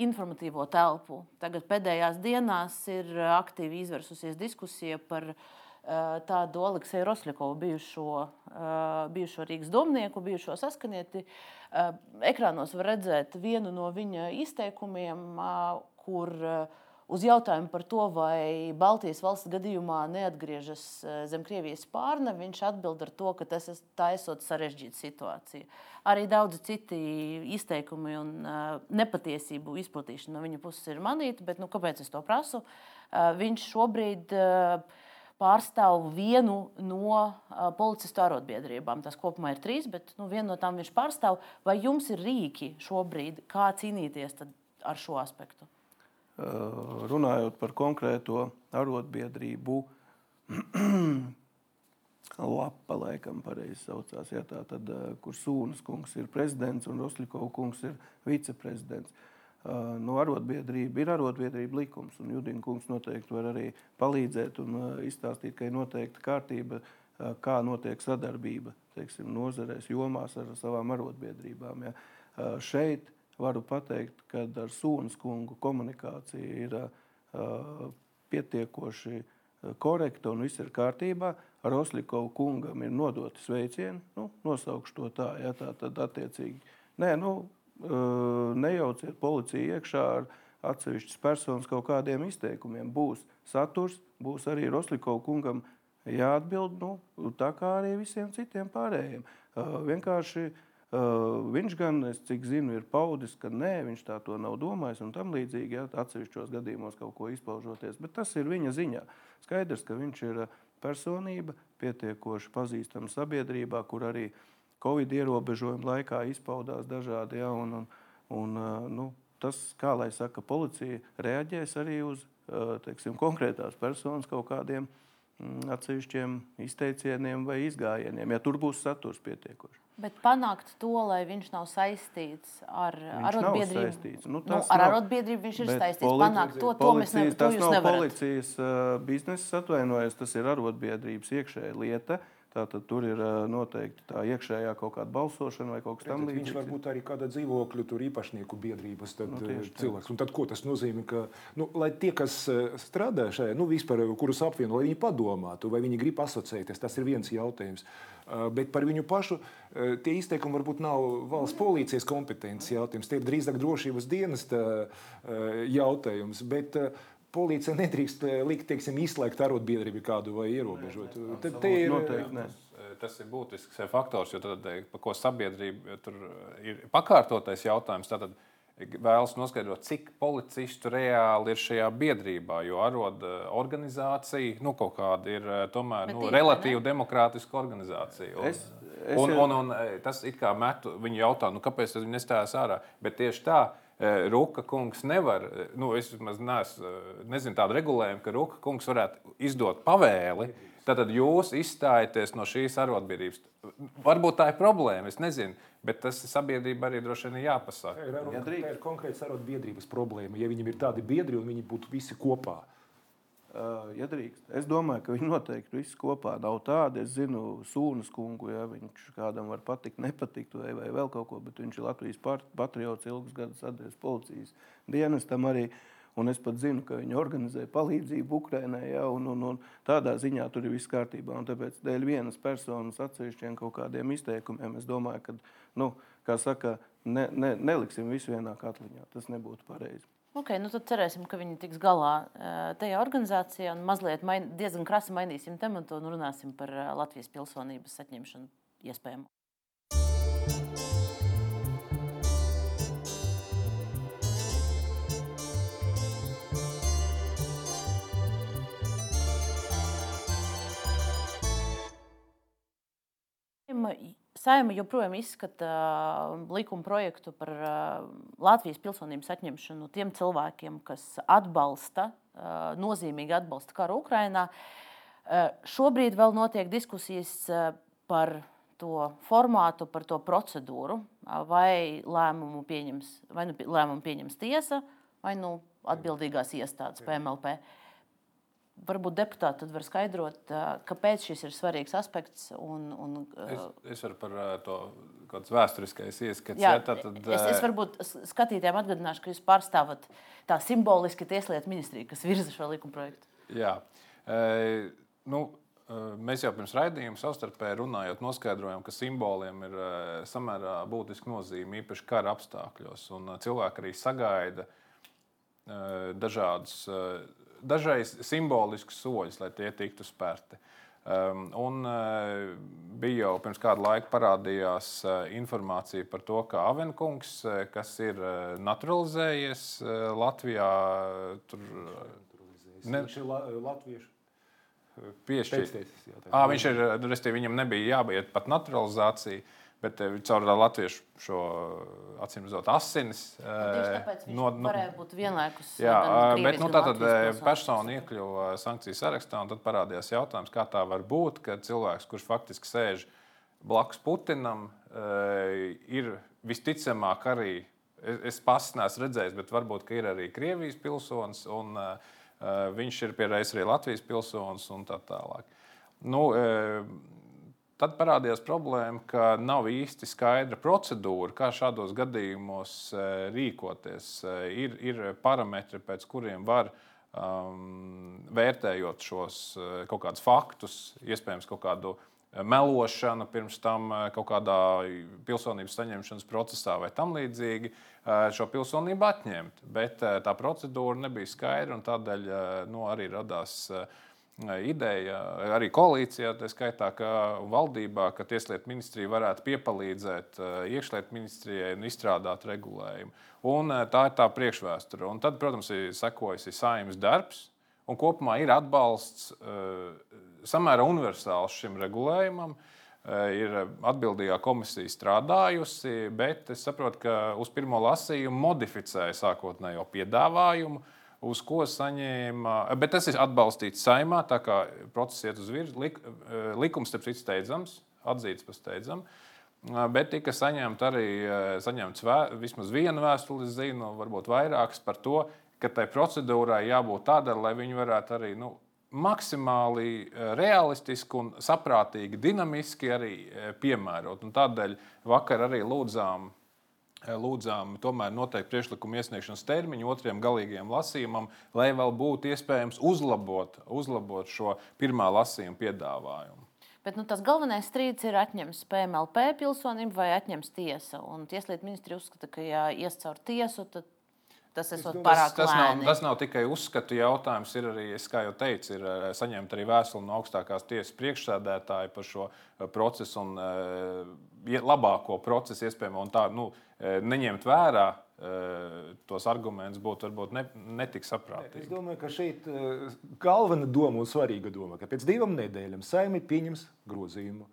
Speaker 1: informatīvo telpu. Tagad pēdējās dienās ir aktīvi izvērsusies diskusija par uh, Eh, tādu Alekseju Rosļakovu, bijušo, eh, bijušo Rīgas domnieku, bijušo saskanieti. Eh, ekrānos var redzēt vienu no viņa izteikumiem, kur uz jautājumu par to, vai Baltijas valsts gadījumā neatgriežas zem Krievijas pārna, viņš atbild ar to, ka tas tā esot sarežģīta situācija. Arī daudzi citi izteikumi un nepatiesību izplatīšana no viņa puses ir manīta, bet nu, kāpēc es to prasu? Viņš šobrīd uh, pārstāv vienu no policistu arotbiedrībām. Tas kopumā ir trīs, bet nu, vienu no tām viņš pārstāv. Vai jums ir rīki šobrīd, kā cīnīties ar šo aspektu?
Speaker 2: Runājot par konkrēto arotbiedrību, Lapa, laikam, pareizi saucās, ja tā tad, kur Sūnas kungs ir prezidents un Rosļikovs kungs ir viceprezidents. Uh, nu, arotbiedrība ir arotbiedrība likums. Judina kungs noteikti var arī palīdzēt un izstāstīt, ka ir noteikta kārtība, kā notiek sadarbība teiksim, nozarēs, jomās ar savām arotbiedrībām. Ja. Šeit varu pateikt, ka ar Sūnas kungu komunikācija ir pietiekoši korekta un viss ir kārtībā. Ar Oslikovu kungam ir nodoti sveicieni, nu, nosaukšu to tā, ja tā tad attiecīgi. Nē, nu, nejauciet policiju iekšā ar atsevišķas personas kaut kādiem izteikumiem. Būs saturs, būs arī Roslikovu kungam jāatbild, nu, tā kā arī visiem citiem pārējiem. Vienkārši viņš gan, es cik zinu, ir paudis, ka nē, viņš tā to nav domājis un tam līdzīgi, ja atsevišķos gadījumos kaut ko izpaužoties, bet tas ir viņa ziņā. Skaidrs, ka viņš ir personība, pietiekoši pazīstama sabiedrībā, kur arī uh, Covid ierobežojumu laikā izpaudās dažādi. Ja, un, un, nu, tas, kā lai saka, policija reaģēs arī uz teiksim, konkrētās personas kaut kādiem mm, atsevišķiem izteicieniem vai izgājieniem, ja tur būs saturs pietiekoši.
Speaker 1: Bet panākt to, lai viņš nav saistīts ar arotbiedrību.
Speaker 2: Nu,
Speaker 1: nu, ar arotbiedrību viņš ir saistīts. Politi panākt to, to mēs nevaram.
Speaker 2: Tas nav nevarat. policijas uh, biznesa, atvainojos, tas ir arotbiedrības iekšēja lieta. Uh, Tātad tur ir noteikti tā iekšējā kaut kāda balsošana vai kaut kas tamlīdzīgs.
Speaker 4: Viņš var būt arī kāda dzīvokļu īpašnieku biedrības tad, nu, cilvēks. Un tad, ko tas nozīmē? Ka, nu, lai tie, kas strādā šajā, nu, vispār, kurus apvieno, lai viņi padomātu, vai viņi grib asociēties, tas ir viens jautājums. Bet par viņu pašu tie izteikumi varbūt nav valsts policijas kompetences jautājums. Tie ir drīzāk drošības dienesta jautājums. Bet, policija nedrīkst eh, likt, teiksim, izslēgt arotbiedrību kādu vai ierobežot.
Speaker 2: Tad te ir noteikti.
Speaker 6: Eh, tas ir būtisks eh, faktors, jo tad, par ko sabiedrība tur ir pakārtotais jautājums. Tātad, vēlas noskaidrot, cik policistu reāli ir šajā biedrībā. Jo aroda organizācija nu, kaut kāda ir tomēr nu, relatīvi demokrātiska organizācija. Un, es, es un, un, un, un tas it kā metu viņu jautā, nu, kāpēc viņi nestājās ārā. Bet tieši tā Eh, Ruka kungs nevar, eh, nu, es neesmu, eh, nezinu tādu regulējumu, ka Ruka kungs varētu izdot pavēli. Tad jūs izstājaties no šīs arotbiedrības. Varbūt tā ir problēma, es nezinu, bet tas sabiedrībai arī droši vien ir jāpasaka.
Speaker 4: Ja tā ir konkrēta arotbiedrības problēma. Ja viņiem ir tādi biedri un viņi būtu visi kopā,
Speaker 2: ja drīkst. Es domāju, ka viņi noteikti visi kopā nav tādi. Es zinu, Sūnas kungu, ja viņš kādam var patikt, nepatikt, vai, vai vēl kaut ko, bet viņš ir Latvijas patriots, ilgus gadus atdevis policijas dienestam arī. Un es pat zinu, ka viņi organizē palīdzību Ukraiņai. Ja, un, un, un tādā ziņā tur ir viss kārtībā. Un tāpēc dēļ vienas personas atsevišķiem kaut kādiem izteikumiem es domāju, ka, nu, kā saka, ne, ne, neliksim visu vienā katliņā. Tas nebūtu pareizi.
Speaker 1: Okay, nu tad cerēsim, ka viņi tiks galā eh, tajā organizācijā un mazliet main, diezgan krasi mainīsim tematu un runāsim par eh, Latvijas pilsonības atņemšanu iespējamo saima, joprojām izskata likuma projektu par Latvijas pilsonības atņemšanu tiem cilvēkiem, kas atbalsta, nozīmīgi atbalsta karu Ukrajinā. Šobrīd vēl notiek diskusijas par to formātu, par to procedūru, vai lēmumu pieņems, vai nu lēmumu pieņems tiesa, vai nu atbildīgās iestādes PMLP. Varbūt deputāti var skaidrot, kāpēc šis ir svarīgs aspekts. Un, un,
Speaker 6: es, es varu par to kāds vēsturiskais ieskats.
Speaker 1: Jā, jā, tad, es, es varbūt skatītājiem atgādināšu, ka jūs pārstāvat tā simboliski Tieslietu ministriju, kas virza šo likumprojektu.
Speaker 6: Jā. E, nu, Mēs jau pirms raidījuma savstarpēji runājot, noskaidrojām, ka simboliem ir samērā būtiska nozīme, īpaši kara apstākļos. Un cilvēki arī sagaida dažādus, dažreiz simboliskus soļus, lai tie tiktu spērti. Un bija jau pirms kāda laika parādījās informācija par to, ka Avenkungs, kas ir naturalizējies Latvijā, tur
Speaker 4: ne... viņš ir latviešu
Speaker 6: piešķirts. Viņš ir, respektīvi, viņam nebija jābūt pat naturalizācijai. Bet caur latviešu šo acīm redzot, asinis.
Speaker 1: No, no, varēja būt vienlaikus.
Speaker 6: Jā, bet nu, tā tad persona iekļuva sankciju sarakstā, un tad parādījās jautājums, kā tā var būt, ka cilvēks, kurš faktiski sēž blakus Putinam, ir visticamāk arī, es pats neesmu redzējis, bet varbūt ir arī Krievijas pilsonis. Un, Eh, viņš ir pierādījis arī Latvijas pilsonis un tā tālāk. Nu, eh, tad parādījās problēma, ka nav īsti skaidra procedūra, kā šādos gadījumos eh, rīkoties. Ir, ir parametri, pēc kuriem var um, vērtējot šos kaut kādus faktus, iespējams, kaut kādu melošana pirms tam kaut kādā pilsonības saņemšanas procesā vai tam līdzīgi. Šo pilsonību atņemt. Bet tā procedūra nebija skaidra, un tādēļ nu, arī radās ideja arī koalīcijā, tā skaitā, ka valdībā, ka Tieslietu ministrija varētu piepalīdzēt iekšlietu ministrijai un izstrādāt regulējumu. Un tā ir tā priekšvēsture. Un tad, protams, ir sekojis saimnes darbs, un kopumā ir atbalsts samērā universāls šim regulējumam. Uh, ir atbildīgā komisija strādājusi, bet es saprotu, ka uz pirmo lasījumu modificēja sākotnējo piedāvājumu, uz ko saņēma. Bet tas ir atbalstīts saimā, tā kā process iet uz virsmu. Lik, eh, likums, starp citu, steidzams, atzīts par steidzamu. Eh, bet tika saņemta arī saņemts vē, vismaz viena vēstule, zinu, varbūt vairākas par to, ka tai procedūrai jābūt tādai, lai viņi varētu arī nu, maksimāli eh, realistiski un saprātīgi, dinamiski arī eh, piemērot. Un tādēļ vakar arī lūdzām, eh, lūdzām tomēr noteikti priekšlikumu iesniegšanas termiņu otriem galīgajam lasījumam, lai vēl būtu iespējams uzlabot, uzlabot šo pirmā lasījuma piedāvājumu.
Speaker 1: Bet nu, tas galvenais strīds ir atņems PMLP pilsonību vai atņems tiesa. Tieslietu ministri uzskata, ka, ja ies caur tiesu, tad Tas ir pārāk
Speaker 6: tas, tas, nav, tas nav tikai uzskatu jautājums. Ir arī, kā jau teicu, ir eh, saņemta arī vēstule no augstākās tiesas priekšsēdētāja par šo eh, procesu un uh, labāko procesu iespējamo. Un tā nu, neņemt vērā uh, tos argumentus būtu varbūt ne, netik saprātīgi.
Speaker 4: Es domāju, ka šeit uh, galvenā doma un svarīga doma, ka pēc divām nedēļām saimnieks pieņems grozījumu,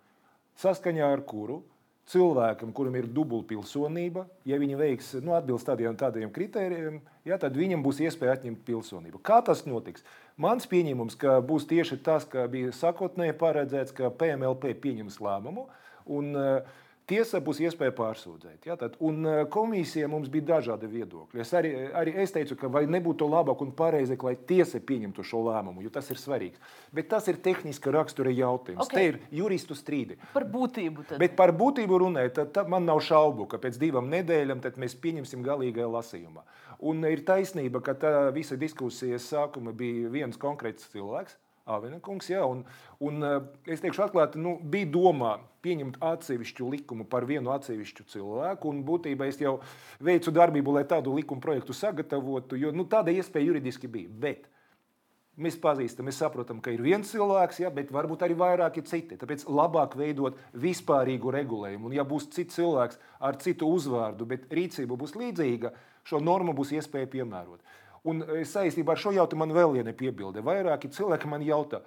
Speaker 4: saskaņā ar kuru cilvēkam, kuram ir dubultpilsonība, ja viņi veiks, nu, atbilst tādiem, tādiem kritērijiem, ja, tad viņam būs iespēja atņemt pilsonību. Kā tas notiks? Mans pieņēmums, ka būs tieši tas, ka bija sakotnēji paredzēts, ka PMLP pieņems lēmumu. Un, uh, Tiesa būs iespēja pārsūdzēt. Ja, tad, un e, komisija mums bija dažādi viedokļi. Es arī, arī es teicu, ka vai nebūtu labāk un pareizāk, lai tiesa pieņemtu šo lēmumu, jo tas ir svarīgs. Bet tas ir tehniska rakstura jautājums. Okay. Te ir juristu strīdi.
Speaker 1: Par būtību. Tad.
Speaker 4: Bet par būtību runājot, tad, tad man nav šaubu, ka pēc divām nedēļām mēs pieņemsim galīgajā lasījumā. Un ir taisnība, ka tā visa diskusijas sākuma bija viens konkrēts cilvēks Avenekungs. Ja, un, un, eh, es teikšu, atklāti, nu, bija domā pieņemt atsevišķu likumu par vienu atsevišķu cilvēku. Būtībā es jau veicu darbību, lai tādu likumu projektu sagatavotu, jo nu, tāda iespēja juridiski bija. Bet mēs pazīstam, mēs saprotam, ka ir viens cilvēks, ja, bet varbūt arī vairāki citi. Tāpēc labāk veidot vispārīgu regulējumu. Un, ja būs cits cilvēks ar citu uzvārdu, bet rīcība būs līdzīga, šo normu būs iespēja piemērot. Un e, saistībā ar šo jautājumu man vēl viena piebilde. Vairāki cilvēki man jautā,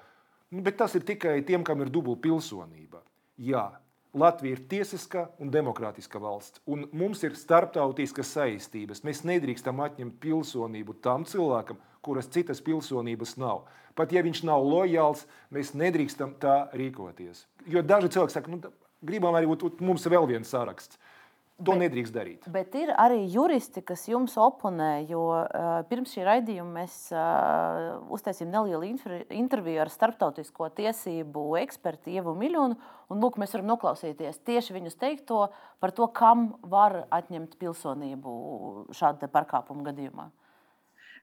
Speaker 4: nu, bet tas ir tikai tiem, kam ir dubulta pilsonība. Jā, Latvija ir tiesiska un demokrātiska valsts, un mums ir starptautiskas saistības. Mēs nedrīkstam atņemt pilsonību tam cilvēkam, kuras citas pilsonības nav. Pat ja viņš nav lojāls, mēs nedrīkstam tā rīkoties. Jo daži cilvēki saka, nu, gribam arī būt mums vēl viens saraksts. To bet, nedrīkst darīt.
Speaker 1: Bet ir arī juristi, kas jums oponē, jo uh, pirms šī raidījuma mēs uh, uztaisījām nelielu interviju ar starptautisko tiesību ekspertu Ievu Miljonu. Un, lūk, mēs varam noklausīties tieši viņus teikto par to, kam var atņemt pilsonību šāda pārkāpuma gadījumā.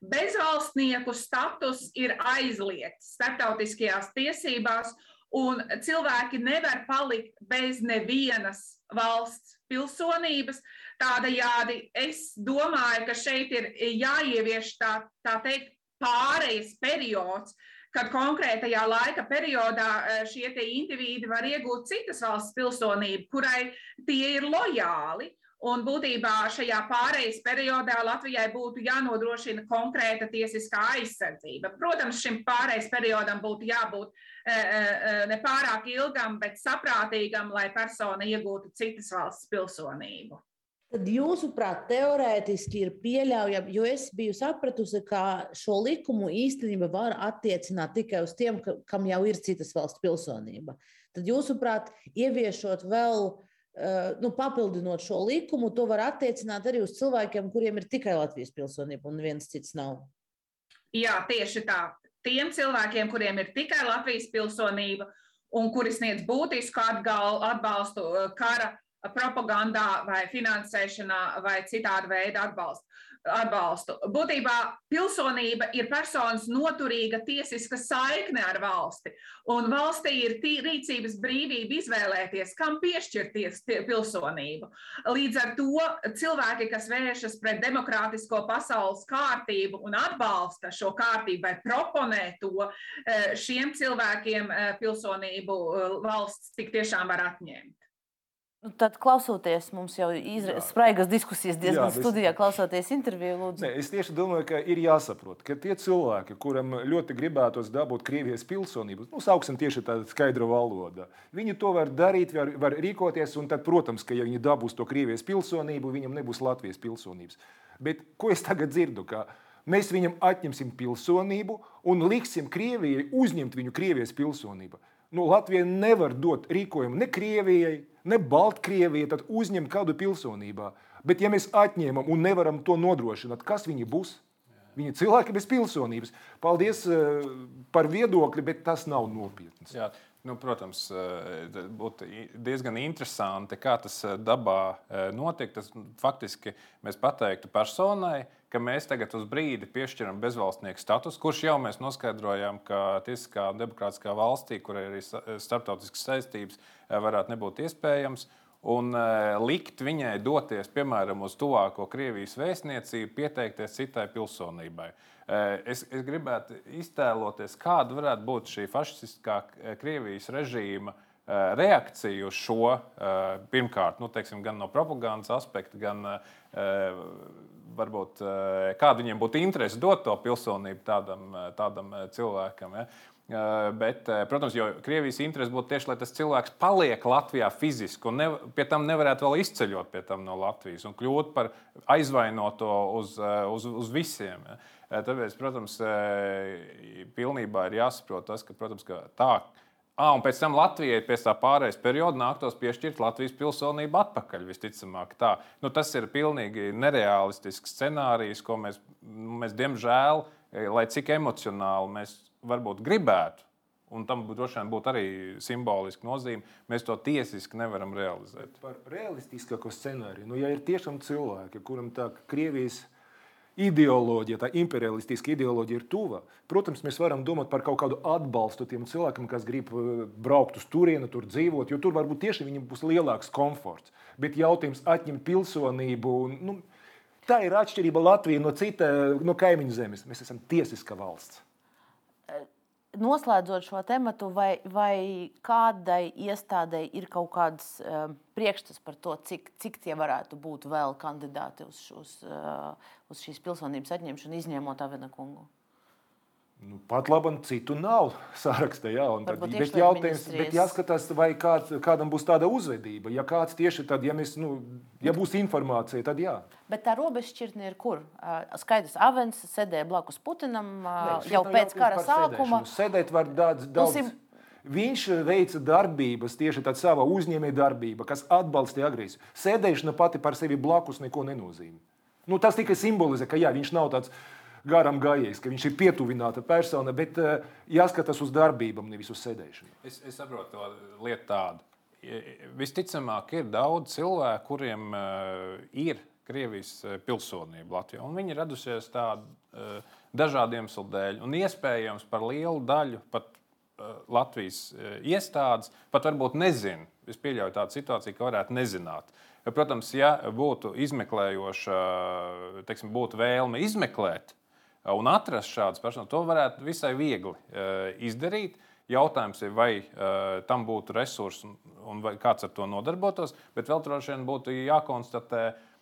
Speaker 7: Bezvalstnieku status ir aizliegts starptautiskajās tiesībās, un cilvēki nevar palikt bez nevienas valsts pilsonības. Tādējādi es domāju, ka šeit ir jāievieš tā, tā teikt pārejas periods, kad konkrētajā laika periodā e, šie indivīdi var iegūt citas valsts pilsonību, kurai tie ir lojāli. Un būtībā šajā pārejas periodā Latvijai būtu jānodrošina konkrēta tiesiskā aizsardzība. Protams, šim pārejas periodam būtu jābūt E, e, e, ne pārāk ilgam, bet saprātīgam, lai persona iegūtu citas valsts pilsonību.
Speaker 1: Tad jūsuprāt, teorētiski ir pieļaujami, jo es biju sapratusi, ka šo likumu īstenībā var attiecināt tikai uz tiem, kam jau ir citas valsts pilsonība. Tad jūsuprāt, ieviešot vēl, nu, papildinot šo likumu, to var attiecināt arī uz cilvēkiem, kuriem ir tikai Latvijas pilsonība un viens cits nav.
Speaker 7: Jā, tieši tā tiem cilvēkiem, kuriem ir tikai Latvijas pilsonība un kuri sniedz būtisku atbalstu uh, kara propagandā vai finansēšanā vai citāda veida atbalstu atbalstu. Būtībā pilsonība ir personas noturīga tiesiska saikne ar valsti, un valstī ir tī, rīcības brīvība izvēlēties, kam piešķirties pilsonību. Līdz ar to cilvēki, kas vēršas pret demokrātisko pasaules kārtību un atbalsta šo kārtību vai proponē to, eh, šiem cilvēkiem eh, pilsonību eh, valsts tik tiešām var atņemt.
Speaker 1: Nu, tad, klausoties, mums jau ir spraigas diskusijas diezgan Jā, studijā, klausoties interviju. Lūdzu.
Speaker 4: Ne, es tieši domāju, ka ir jāsaprot, ka tie cilvēki, kuriem ļoti gribētos dabūt Krievijas pilsonību, nu, sauksim tieši tādu skaidru valodu, viņi to var darīt, var, var rīkoties, un tad, protams, ka ja viņi dabūs to Krievijas pilsonību, viņam nebūs Latvijas pilsonības. Bet ko es tagad dzirdu? Mēs viņam atņemsim pilsonību un liksim Krievijai uzņemt viņu Krievijas pilsonību. Nu, Latvija nevar dot rīkojumu ne Krievijai, ne Baltkrievija, tad uzņemt kādu pilsonībā. Bet, ja mēs atņemam un nevaram to nodrošināt, kas viņi būs? Viņi ir cilvēki bez pilsonības. Paldies uh, par viedokli, bet tas nav nopietns.
Speaker 6: Jā. Nu, protams, eh, būtu diezgan interesanti, kā tas eh, dabā notiek. Tas faktiski mēs pateiktu personai, ka mēs tagad uz brīdi piešķiram bezvalstnieku statusu, kurš jau mēs noskaidrojām, ka tiesiskā un demokrātiskā valstī, kur ir arī starptautiskas saistības, eh, varētu nebūt iespējams. Un uh, likt viņai doties, piemēram, uz tuvāko Krievijas vēstniecību, pieteikties citai pilsonībai. Es, es gribētu iztēloties, kāda varētu būt šī fašistiskā Krievijas režīma reakcija uz šo. Pirmkārt, nu, teiksim, gan no propagandas aspekta, gan varbūt kāda viņiem būtu interese dot to pilsonību tādam, tādam cilvēkam. Ja? Bet, protams, jo Krievijas interese būtu tieši, lai tas cilvēks paliek Latvijā fiziski un ne, pie tam nevarētu vēl izceļot no Latvijas un kļūt par aizvainoto uz, uz, uz visiem. Tāpēc, protams, pilnībā ir jāsaprot tas, ka, protams, ka tā ir Ah, un pēc tam Latvijai pēc tā pārējais perioda nāktos piešķirt Latvijas pilsonību atpakaļ. Visticamāk, tā. Nu, tas ir pilnīgi nereālistisks scenārijs, ko mēs, mēs diemžēl, e, lai cik emocionāli mēs varbūt gribētu, un tam droši vien būtu arī simboliska nozīme, mēs to tiesiski nevaram realizēt.
Speaker 4: Par realistiskāko scenāriju, nu, ja ir tiešām cilvēki, kuram tā Krievijas ideoloģija, tā imperialistiska ideoloģija ir tuva. Protams, mēs varam domāt par kaut kādu atbalstu tiem cilvēkiem, kas grib eh, braukt uz turieni, tur dzīvot, jo tur varbūt tieši viņiem būs lielāks komforts. Bet jautājums atņemt pilsonību. Nu, tā ir atšķirība Latvijai no cita, no kaimiņu zemes. Mēs esam tiesiska valsts
Speaker 1: noslēdzot šo tematu, vai, vai kādai iestādei ir kaut kāds uh, priekšstats par to, cik, cik tie varētu būt vēl kandidāti uz, uz, uh, uz šīs pilsonības atņemšanu, izņemot Avena kungu?
Speaker 4: Nu, pat labi, citu nav sarakstā. Jā, tad, bet jautājums, bet jāskatās, vai kāds, kādam būs tāda uzvedība. Ja kāds tieši tad, ja, mēs, nu, ja būs informācija, tad jā.
Speaker 1: Bet tā robežšķirtne ir kur? Skaidrs, Avens sēdēja blakus Putinam ne, jau pēc kara sākuma.
Speaker 4: Sēdēt var daudz. daudz. Usim... Viņš veica darbības, tieši tāda sava uzņēmēja darbība, kas atbalstīja agresiju. Sēdēšana pati par sevi blakus neko nenozīmē. Nu, tas tikai simbolizē, ka jā, viņš nav tāds garām gājējs, ka viņš ir pietuvināta persona, bet uh, jāskatās uz darbībām, nevis uz sēdēšanu.
Speaker 6: Es, es saprotu to lietu tādu. Visticamāk, ir daudz cilvēku, kuriem uh, ir Krievijas eh, pilsonība Latvijā. Un viņi ir radušies tādu uh, dažādu iemeslu dēļ. Un iespējams, par lielu daļu pat uh, Latvijas uh, iestādes pat varbūt nezina. Es pieļauju tādu situāciju, ka varētu nezināt. Protams, ja būtu izmeklējoša, teiksim, būtu vēlme izmeklēt, un atrast šādas personas, to varētu visai viegli uh, izdarīt. Jautājums ir, vai uh, tam būtu resursi un, un kāds ar to nodarbotos, bet vēl droši vien būtu jākonstatē, uh,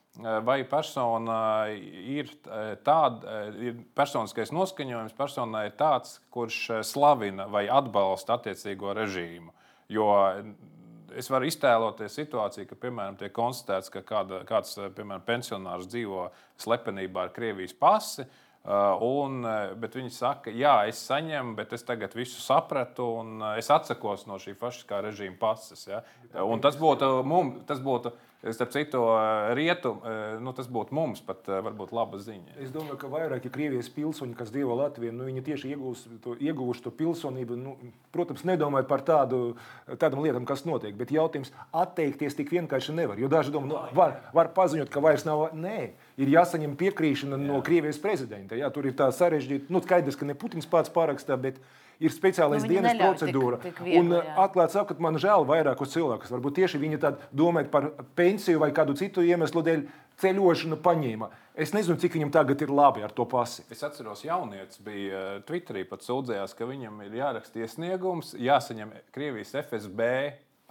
Speaker 6: vai persona ir tāda, ir personiskais noskaņojums personai ir tāds, kurš slavina vai atbalsta attiecīgo režīmu. Jo es varu iztēloties situāciju, ka, piemēram, tiek konstatēts, ka kāda, kāds piemēram, pensionārs dzīvo slepenībā ar Krievijas pasi. Uh, un, uh, bet viņi saka, jā, es saņemu, bet es tagad visu sapratu, un uh, es atsakos no šī fašiskā režīma pases. Ja? Un tas būtu mums, tas būtu Starp citu, rietu, nu, tas būtu mums pat varbūt laba ziņa.
Speaker 4: Es domāju, ka vairāki Krievijas pilsoņi, kas dzīvo Latvijā, nu, viņi tieši ieguvuši to pilsonību. Nu, protams, nedomājot par tādu, tādām lietām, kas notiek. Bet jautājums atteikties tik vienkārši nevar. Jo daži domā, nu, var, var paziņot, ka vairs nav. Nē, ir jāsaņem piekrīšana no Krievijas prezidenta. Jā, tur ir tā sarežģīta, nu, skaidrs, ka ne Putins pats parakstā, bet ir speciālais nu, dienas procedūra. Tik, tik viegli, un, jā. atklāt sakot, man žēl vairākus cilvēkus. Varbūt tieši viņi tad domāja par pensiju vai kādu citu iemeslu dēļ ceļošanu paņēma. Es nezinu, cik viņam tagad ir labi ar to pasi.
Speaker 6: Es atceros, jaunietis bija eh, Twitterī pat sūdzējās, ka viņam ir jāraksta iesniegums, jāsaņem Krievijas FSB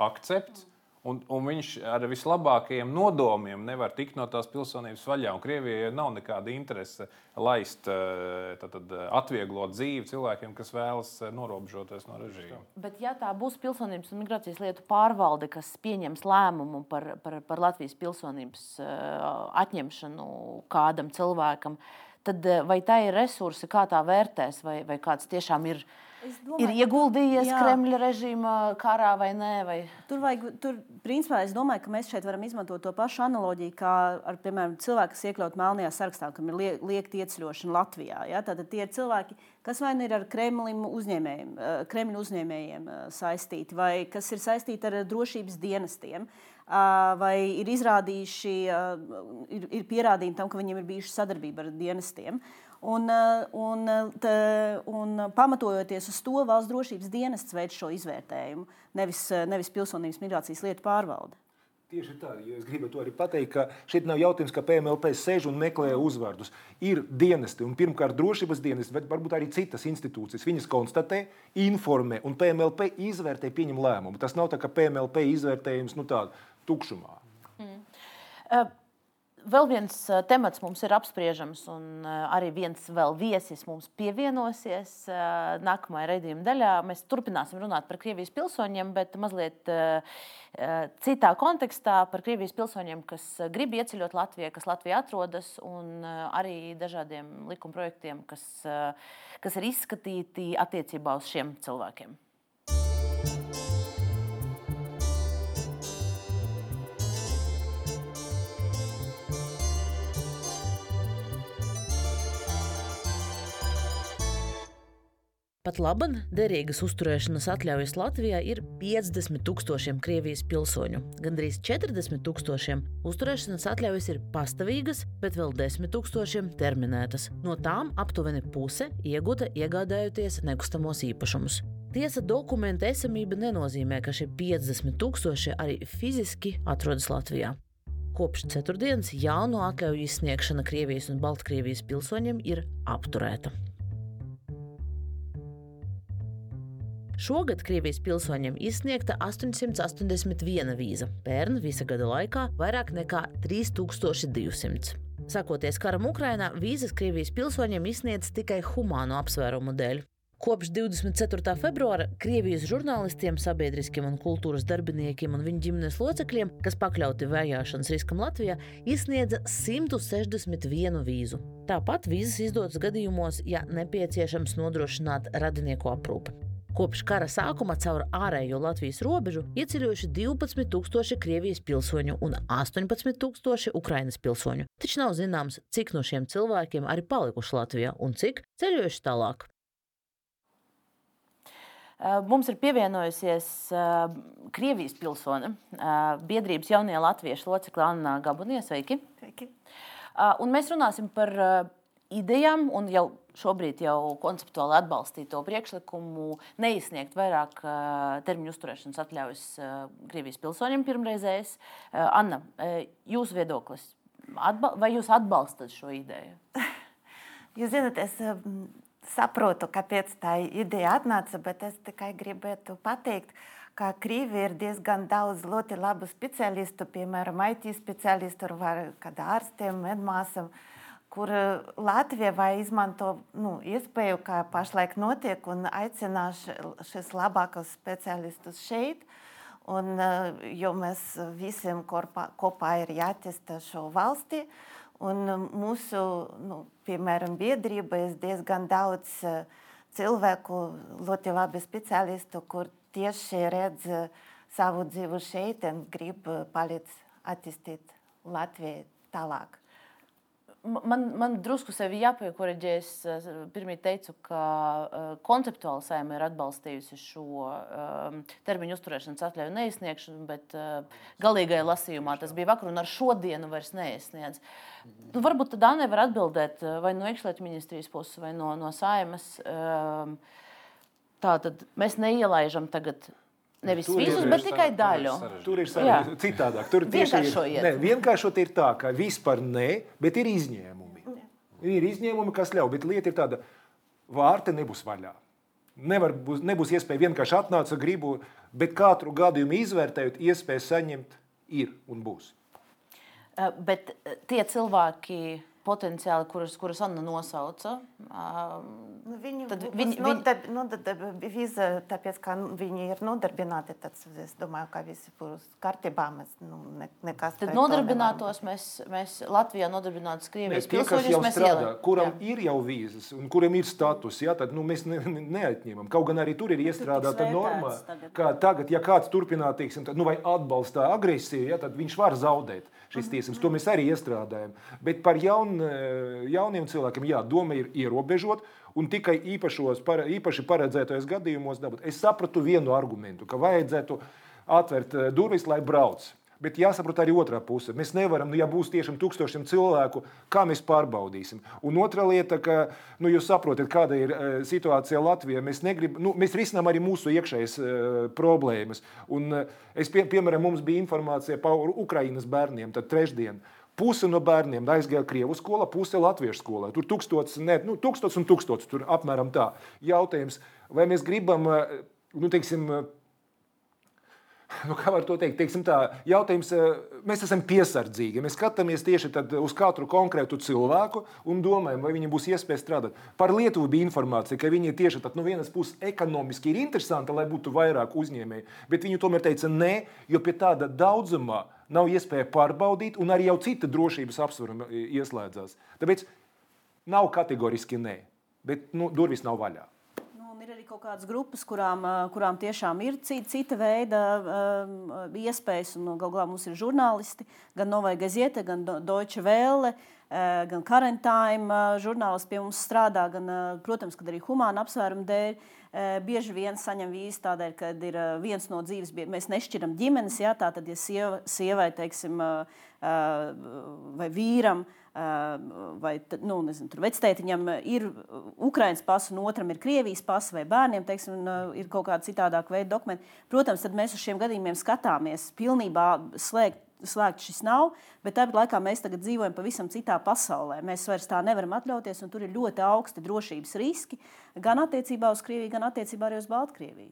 Speaker 6: akcepts Un, un viņš ar vislabākajiem nodomiem nevar tikt no tās pilsonības vaļā. Krievijai nav nekāda interese laist, eh, tad, eh, atvieglot dzīvi cilvēkiem, kas vēlas eh, norobežoties no režīma.
Speaker 1: Bet, ja tā būs pilsonības un migrācijas lietu pārvalde, kas pieņems lēmumu par, par, par Latvijas pilsonības atņemšanu kādam cilvēkam, tad vai tā ir resursi, kā tā vērtēs, vai, vai kāds tiešām ir ielikās? Domāju, ir ieguldījies jā. Kremļa režīma karā vai nē? Vai?
Speaker 5: Tur, vajag, tur, principā, es domāju, ka mēs šeit varam izmantot to pašu analoģiju, kā ar piemēram, cilvēku, kas iekļaut melnajā sarakstā, kam ir liekta ieceļošana Latvijā. Ja? Tātad tie ir cilvēki, kas vai nu ir ar Kremlim uzņēmējiem, eh, Kremļa uzņēmējiem eh, saistīti, vai kas ir saistīti ar drošības dienestiem. Vai ir izrādījuši, ir, ir pierādījumi tam, ka viņiem ir bijuši sadarbība ar dienestiem. Un, un, tā, un pamatojoties uz to, valsts drošības dienests veids šo izvērtējumu, nevis, nevis pilsonības migrācijas lietu pārvalde.
Speaker 4: Tieši tā, ja es gribu to arī pateikt, ka šeit nav jautājums, ka PMLP sēž un meklē uzvārdus. Ir dienesti, un pirmkārt drošības dienesti, bet varbūt arī citas institūcijas. Viņas konstatē, informē, un PMLP izvērtē, pieņem lēmumu. Tas nav tā, ka PMLP izvērtējums nu, tādā tukšumā. Mm.
Speaker 1: Uh. Vēl viens uh, temats mums ir apspriežams, un uh, arī viens vēl viesis mums pievienosies uh, nākamajā raidījuma daļā. Mēs turpināsim runāt par Krievijas pilsoņiem, bet mazliet citā kontekstā par Krievijas pilsoņiem, kas grib ieceļot Latvijā, kas Latvijā atrodas, un arī dažādiem likumprojektiem, kas, kas ir izskatīti attiecībā uz šiem cilvēkiem. Pat labi, derīgas uzturēšanas atļaujas Latvijā ir 50 tūkstošiem Krievijas pilsoņu. Gandrīz 40 tūkstošiem uzturēšanas atļaujas ir pastāvīgas, bet vēl 10 tūkstošiem terminētas. No tām aptuveni puse iegūta iegādājoties nekustamos īpašumus. Tiesa dokumenta esamība nenozīmē, ka šie 50 tūkstoši arī fiziski atrodas Latvijā. Kopš ceturtdienas jaunu atļauju izsniegšana Krievijas un Baltkrievijas pilsoņiem ir apturēta. Šogad Krievijas pilsoņiem izsniegta 881 vīza, pērn visa gada laikā vairāk nekā 3200. Sakoties karam Ukrainā, vīzas Krievijas pilsoņiem izsniedz tikai humānu apsvērumu dēļ. Kopš 24. februāra Krievijas žurnālistiem, sabiedriskiem un kultūras darbiniekiem un viņu ģimenes locekļiem, kas pakļauti vajāšanas riskam Latvijā, izsniedza 161 vīzu. Tāpat vīzas izdotas gadījumos, ja nepieciešams nodrošināt radinieku aprūpi. Kopš kara sākuma caur ārējo Latvijas robežu ieceļojuši 12,000 Krievijas pilsoņu un 18,000 Ukrainas pilsoņu. Taču nav zināms, cik no šiem cilvēkiem arī palikuši Latvijā un cik ceļojuši tālāk.
Speaker 8: Mums ir pievienojusies Krievijas pilsone, biedrības jaunie latviešu locekle Anna Gabunie. Sveiki! Sveiki. Un mēs runāsim par idejām un jau šobrīd jau konceptuāli atbalstīt to priekšlikumu, neizsniegt vairāk uh, termiņu uzturēšanas atļaujas uh, Krievijas pilsoņiem pirmreizējais. Uh, Anna, uh, jūsu viedoklis, atba vai jūs atbalstat šo ideju?
Speaker 9: Jūs zināt, es saprotu, kāpēc tā ideja atnāca, bet es tikai gribētu pateikt, ka Krievija ir diezgan daudz ļoti labu speciālistu, piemēram, IT speciālistu, vai kāda ārstiem, medmāsam. Uh, kur eh, Latvija vai izmanto nu, iespēju, kā pašlaik notiek, un aicinās šis labākos speciālistus šeit. Un, eh, jo mēs visiem kopā, kopā ir jātesta šo valsti. Un mūsu, nu, piemēram, biedrība ir diezgan daudz eh, cilvēku, ļoti labi speciālistu, kur tieši redz savu dzīvi šeit un grib palīdzēt attīstīt Latviju tālāk.
Speaker 8: Man, man drusku sevi jāpiekoreģē. Es eh, pirmie teicu, ka uh, konceptuāli saima ir atbalstījusi šo uh, termiņu uzturēšanas atļauju neizsniegšanu, bet uh, galīgajā lasījumā tas bija vakar un ar šodienu vairs neizsniedz. Nu, varbūt tad Anē var atbildēt vai no iekšlietu ministrijas puses, vai no, no saimas. Uh, Tātad mēs neielaižam tagad Nevis tur visus, bet tikai daļu.
Speaker 4: Tur ir sarežģīti. Citādāk. Tur tieši ir, ne, vienkāršot ir tā, ka vispār nē, bet ir izņēmumi. Ir izņēmumi, kas ļauj, bet lieta ir tāda, vārte nebūs vaļā. Nevar, būs, nebūs iespēja vienkārši atnākt, gribu, bet katru gadījumu izvērtējot, iespēja saņemt ir un būs.
Speaker 8: Bet tie cilvēki, potenciāli, kurus, kurus Anna nosauca.
Speaker 9: Nu, viņi tad viņi, nodarb, nodarb, vīza, tāpēc, ka viņi ir nodarbināti, tad es domāju, ka visi būs kārtībā. Mēs, nu, ne, nekas
Speaker 8: tad nodarbinātos mēs, mēs Latvijā nodarbinātos Krievijas
Speaker 4: pilsoņus. Mēs strādā, kuram jā. ir jau vīzas un kuriem ir status, jā, tad nu, mēs ne, neatņemam. Kaut gan arī tur ir iestrādāta norma, ka tagad, ja kāds turpināt, teiksim, tad, nu, vai atbalstā agresiju, jā, tad viņš var zaudēt šīs tiesības. To mēs arī iestrādājam. Bet par jaun, eh, jauniem cilvēkiem, jā, doma ir ierobežot. Un tikai īpašos, īpaši paredzētajos gadījumos dabūt. Es sapratu vienu argumentu, ka vajadzētu atvērt eh, durvis, lai brauc. Bet jāsaprot arī otrā puse. Mēs nevaram, nu, ja būs tiešām tūkstošiem cilvēku, kā mēs pārbaudīsim. Un otra lieta, ka nu, jūs saprotat, kāda ir uh, situācija Latvijā. Mēs, negrib, nu, mēs risinām arī mūsu iekšējas problēmas. Un, es, pie, piemēram, mums bija informācija par Ukraiņas bērniem, trešdien. Puse no bērniem aizgāja Krievijas skolā, puse Latvijas skolā. Tur tūkstots, ne, nu, tūkstots un tūkstots, tur apmēram tā. Jautājums, vai mēs gribam, nu, teiksim, nu, kā var to teikt, Teiksim tā, jautājums, eh, mēs esam piesardzīgi. Mēs skatāmies tieši uz katru konkrētu cilvēku un domājam, vai viņam būs iespēja strādāt. Par Lietuvu bija informācija, ka viņi tieši tad, no vienas puses ekonomiski ir interesanti, lai būtu vairāk uzņēmēji, bet viņi tomēr teica nē, jo pie tāda daudzumā nav iespēja pārbaudīt, un arī jau cita drošības apsvērumi ieslēdzās. Tāpēc nav kategoriski nē, bet nu, durvis nav vaļā
Speaker 5: arī kaut kādas grupas, kurām, kurām tiešām ir cita, cita veida uh, iespējas. Galu galā mums ir žurnālisti, gan Novai Gaziete, gan Deutsche Welle, gan Karantime uh, žurnālisti pie mums strādā, gan, protams, arī humāna apsvērumu dēļ. Bieži vien saņem vīzu tādēļ, ka ir viens no dzīves, mēs nešķiram ģimenes. Jā, tā tad, ja sieva, sievai, teiksim, vai vīram, vai nu, nezinu, vectētiņam ir Ukraiņas pasa, un otram ir Krievijas pasa, vai bērniem teiksim, ir kaut kāda citādāka veida dokumenti. Protams, tad mēs uz šiem gadījumiem skatāmies. Pilnībā slēgt, slēgt šis nav, bet tāpat laikā mēs tagad dzīvojam pavisam citā pasaulē. Mēs vairs tā nevaram atļauties, un tur ir ļoti augsti drošības riski gan attiecībā uz Krieviju, gan attiecībā arī uz Baltkrieviju.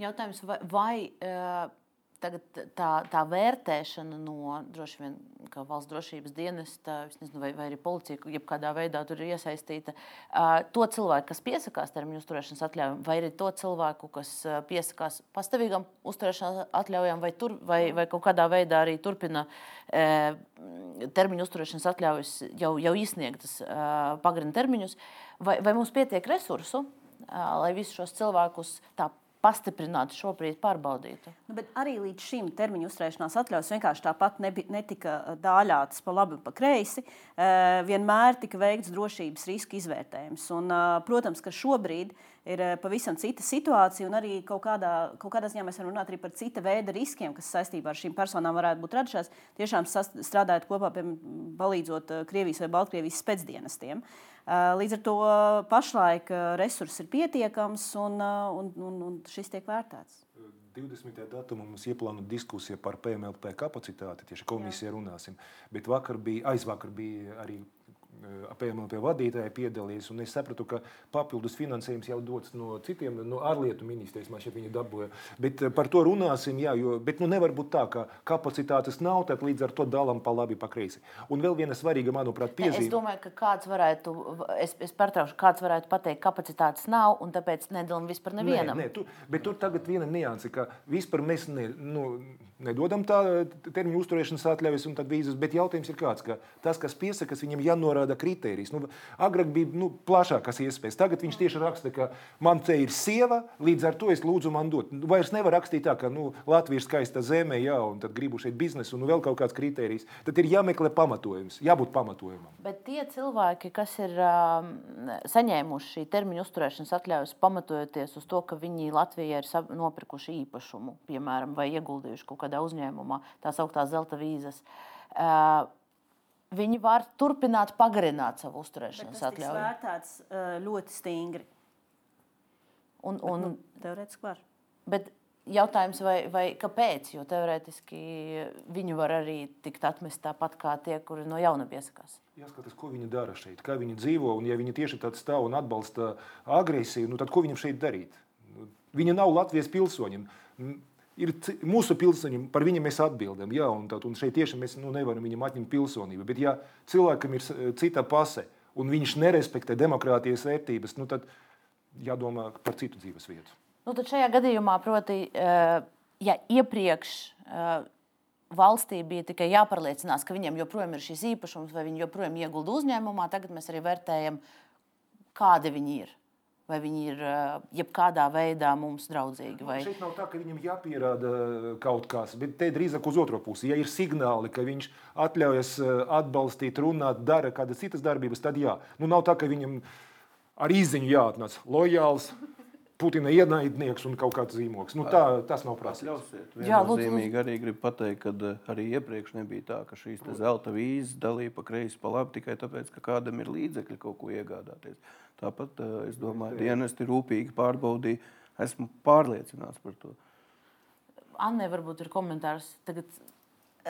Speaker 8: Jautājums, vai, vai uh
Speaker 1: tagad tā, tā vērtēšana no vien valsts drošības dienesta, nezinu, vai, vai arī policija, jebkādā veidā tur ir iesaistīta, to cilvēku, kas piesakās termiņu uzturēšanas atļaujam, vai arī to cilvēku, kas piesakās pastāvīgam uzturēšanas atļaujam, vai, tur, vai, vai kaut kādā veidā arī turpina termiņu uzturēšanas atļaujas jau, jau izsniegtas pagarina termiņus, vai, vai mums pietiek resursu, lai visus šos cilvēkus tā pastiprināti šobrīd pārbaudītu.
Speaker 5: Nu, arī līdz šim termiņu uzturēšanās atļaujas vienkārši tāpat nebi, netika dāļātas pa labi un pa kreisi. Uh, vienmēr tika veikts drošības riska izvērtējums. Un, uh, protams, ka šobrīd ir pavisam cita situācija, un arī kaut kādā, kaut kādā ziņā mēs varam runāt par cita veida riskiem, kas saistībā ar šīm personām varētu būt radušās. Tiešām strādājot kopā, piemēram, palīdzot Krievijas vai Baltkrievijas spēcdienestiem. Uh, Līdz ar to pašlaik resurss ir pietiekams un, un, un, un šis tiek vērtēts.
Speaker 4: 20. datumā mums ieplānota diskusija par PMLP kapacitāti. Tieši komisijā runāsim. Bet vakar bija, aizvakar bija arī PMLP vadītāji piedalījās. Es sapratu, ka papildus finansējums jau dots no citiem, no ārlietu ministrijas, man šeit viņi dabūja. Bet eh, par to runāsim, jā, jo bet, nu, nevar būt tā, ka kapacitātes nav, tad līdz ar to dalām pa labi, pa kreisi. Un vēl viena svarīga, manuprāt, piezīme.
Speaker 1: Es domāju, ka kāds varētu, es, es pārtraukšu, kāds varētu pateikt, kapacitātes nav, un tāpēc nedalām vispār nevienam.
Speaker 4: Nē, nē, tu, bet tur tagad viena nianse, ka vispār mēs ne, nu, nedodam tā termiņu uzturēšanas atļaujas un tad vīzas, bet jautājums ir kāds, ka tas, kas piesakas, viņam jānorāda norāda kritērijus. Nu, agrāk bija nu, plašākas iespējas. Tagad viņš tieši raksta, ka man te ir sieva, līdz ar to es lūdzu man dot. Nu, vairs nevar rakstīt tā, ka nu, Latvija ir skaista zeme, jā, un tad gribu šeit biznesu un vēl kaut kāds kritērijs. Tad ir jāmeklē pamatojums, jābūt pamatojumam.
Speaker 1: Bet tie cilvēki, kas ir um, saņēmuši šī termiņa uzturēšanas atļaujas, pamatojoties uz to, ka viņi Latvijā ir nopirkuši īpašumu, piemēram, vai ieguldījuši kaut kādā uzņēmumā, tās augtās zelta vīzas. Uh, viņi var turpināt pagarināt savu uzturēšanās atļauju.
Speaker 5: Tas ir vērtēts ļoti stingri.
Speaker 1: Un, un, bet,
Speaker 5: nu, teorētiski var.
Speaker 1: Bet jautājums, vai, vai kāpēc? Jo teorētiski viņi var arī tikt atmest tāpat kā tie, kuri no jauna piesakās.
Speaker 4: Jāskatās, ko viņi dara šeit, kā viņi dzīvo. Un, ja viņi tieši tādā stāv un atbalsta agresiju, nu, tad ko viņam šeit darīt? Viņi nav Latvijas pilsoņi ir mūsu pilsoņi, par viņiem mēs atbildam. Jā, un, tā, un šeit tieši mēs nu, nevaram viņam atņemt pilsonību. Bet, ja cilvēkam ir cita pase un viņš nerespektē demokrātijas vērtības, nu, tad jādomā par citu dzīves vietu.
Speaker 1: Nu, tad šajā gadījumā, proti, eh, ja iepriekš eh, valstī bija tikai jāpārliecinās, ka viņiem joprojām ir šis īpašums, vai viņi joprojām iegulda uzņēmumā, tagad mēs arī vērtējam, kādi viņi ir vai viņi ir jebkādā veidā mums draudzīgi. Vai...
Speaker 4: Šeit nav tā, ka viņam jāpierāda kaut kas, bet te drīzāk uz otro pusi. Ja ir signāli, ka viņš atļaujas atbalstīt, runāt, dara kādas citas darbības, tad jā. Nu, nav tā, ka viņam ar izziņu jāatnāc lojāls. Putina ienaidnieks un kaut kāds zīmogs. Nu, tā, tas nav prasīts.
Speaker 2: Jā, lūdzu. arī gribu pateikt, ka arī iepriekš nebija tā, ka šīs zelta vīzes dalīja pa kreisi, pa labi tikai tāpēc, ka kādam ir līdzekļi kaut ko iegādāties. Tāpat eh, es domāju, ka dienesti rūpīgi pārbaudīja. Esmu pārliecināts par to.
Speaker 1: Anne, varbūt ir komentārs. Tagad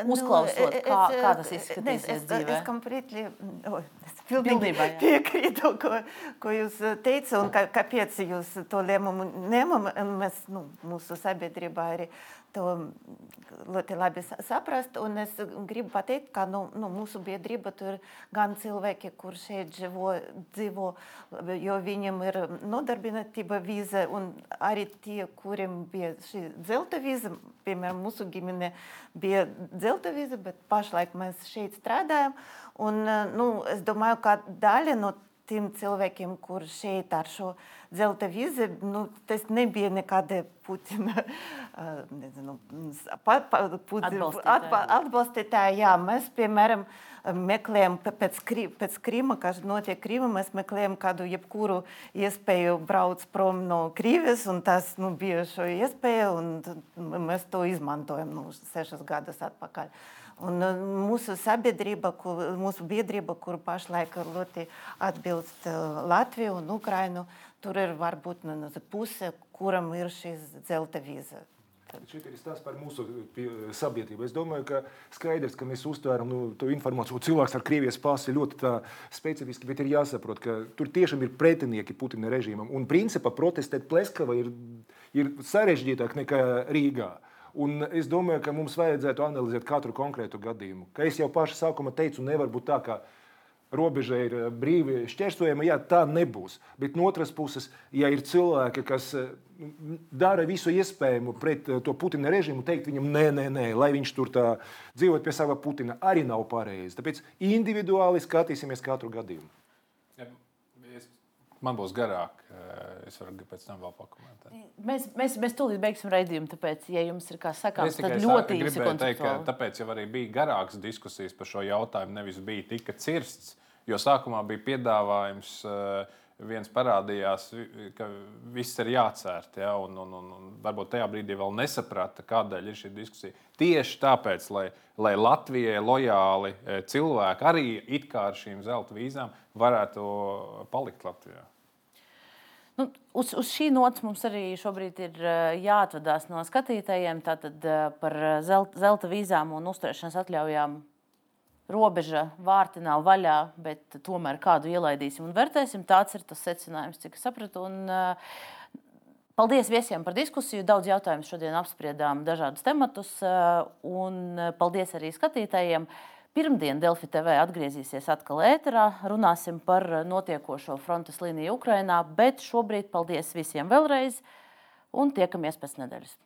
Speaker 1: uzklausot, nu, kā, es, kā tas izskatīsies es, dzīvē.
Speaker 9: Es, kompletli, oh, es pilnībā piekrītu, ko, ko jūs teicat, un kā, kāpēc jūs to lēmumu ņemam. Mēs, nu, mūsu sabiedrībā arī to ļoti labi saprast. Un es gribu pateikt, ka nu, nu, mūsu biedrība tur gan cilvēki, kur šeit dzīvo, dzīvo jo viņiem ir nodarbinātība vīza, un arī tie, kuriem bija šī zelta vīza, piemēram, mūsu ģimene bija zelta vīza, bet pašlaik mēs šeit strādājam. Un, nu, es domāju, ka daļa no tiem cilvēkiem, kur šeit ar šo zelta vīzi, nu, tas nebija nekāda Putina nezinu, pa, pa, Putina, atba, atbalstītāja. Jā, mēs, piemēram, meklējam pēc, pēc Krīma, kas notiek Krīma, mēs meklējam kādu jebkuru iespēju braukt prom no Krīvijas, un tas nu, bija šo iespēju, un mēs to izmantojam nu, sešas gadus atpakaļ. Un mūsu sabiedrība, kur, mūsu biedrība, kur pašlaik ļoti atbilst Latviju un Ukrainu, tur ir varbūt nu, puse, kuram ir šis zelta vīza.
Speaker 4: Šeit ir stāsts par mūsu sabiedrību. Es domāju, ka skaidrs, ka mēs uztveram nu, to informāciju, cilvēks ar Krievijas pasi ļoti specifiski, bet ir jāsaprot, ka tur tiešām ir pretinieki Putina režīmam. Un principā protestēt Pleskava ir, ir sarežģītāk nekā Rīgā. Un es domāju, ka mums vajadzētu analizēt katru konkrētu gadījumu. Kā jau pašā sākumā teicu, nevar būt tā, ka robeža ir eh, brīvi šķērsojama. Jā, tā nebūs. Bet no otras puses, ja ir cilvēki, kas eh, dara visu iespējamo pret eh, to Putina režīmu, teikt viņam, nē, nē, nē, lai viņš tur tā dzīvot pie sava Putina, arī nav pareizi. Tāpēc individuāli skatīsimies katru gadījumu.
Speaker 6: Man būs garāk. Es varu pēc tam vēl pakomentēt.
Speaker 1: Mēs, mēs, mēs tūlīt beigsim raidījumu, tāpēc, ja jums ir kas sakāms, tad ļoti īsi
Speaker 6: teikt, ka tāpēc jau arī bija garāks diskusijas par šo jautājumu, nevis bija tika cirsts, jo sākumā bija piedāvājums. Uh, viens parādījās, ka viss ir jācērt. Ja, un, un, un, un varbūt tajā brīdī vēl nesaprata, kādēļ ir šī diskusija. Tieši tāpēc, lai, lai Latvijai lojāli e, cilvēki arī it kā ar šīm zelta vīzām varētu palikt Latvijā.
Speaker 1: Nu, uz, uz šī nots mums arī šobrīd ir uh, jāatvadās no skatītājiem. Tātad uh, par zelta, zelta vīzām un uzturēšanas atļaujām robeža vārti nav vaļā, bet tomēr kādu ielaidīsim un vērtēsim. Tāds ir tas secinājums, cik es sapratu. Un, uh, paldies viesiem par diskusiju. Daudz jautājumu šodien apspriedām dažādus tematus. Un paldies arī skatītājiem. Pirmdien Delfi TV atgriezīsies atkal ēterā. Runāsim par notiekošo frontes līniju Ukrajinā, bet šobrīd paldies visiem vēlreiz un tiekamies pēc nedēļas.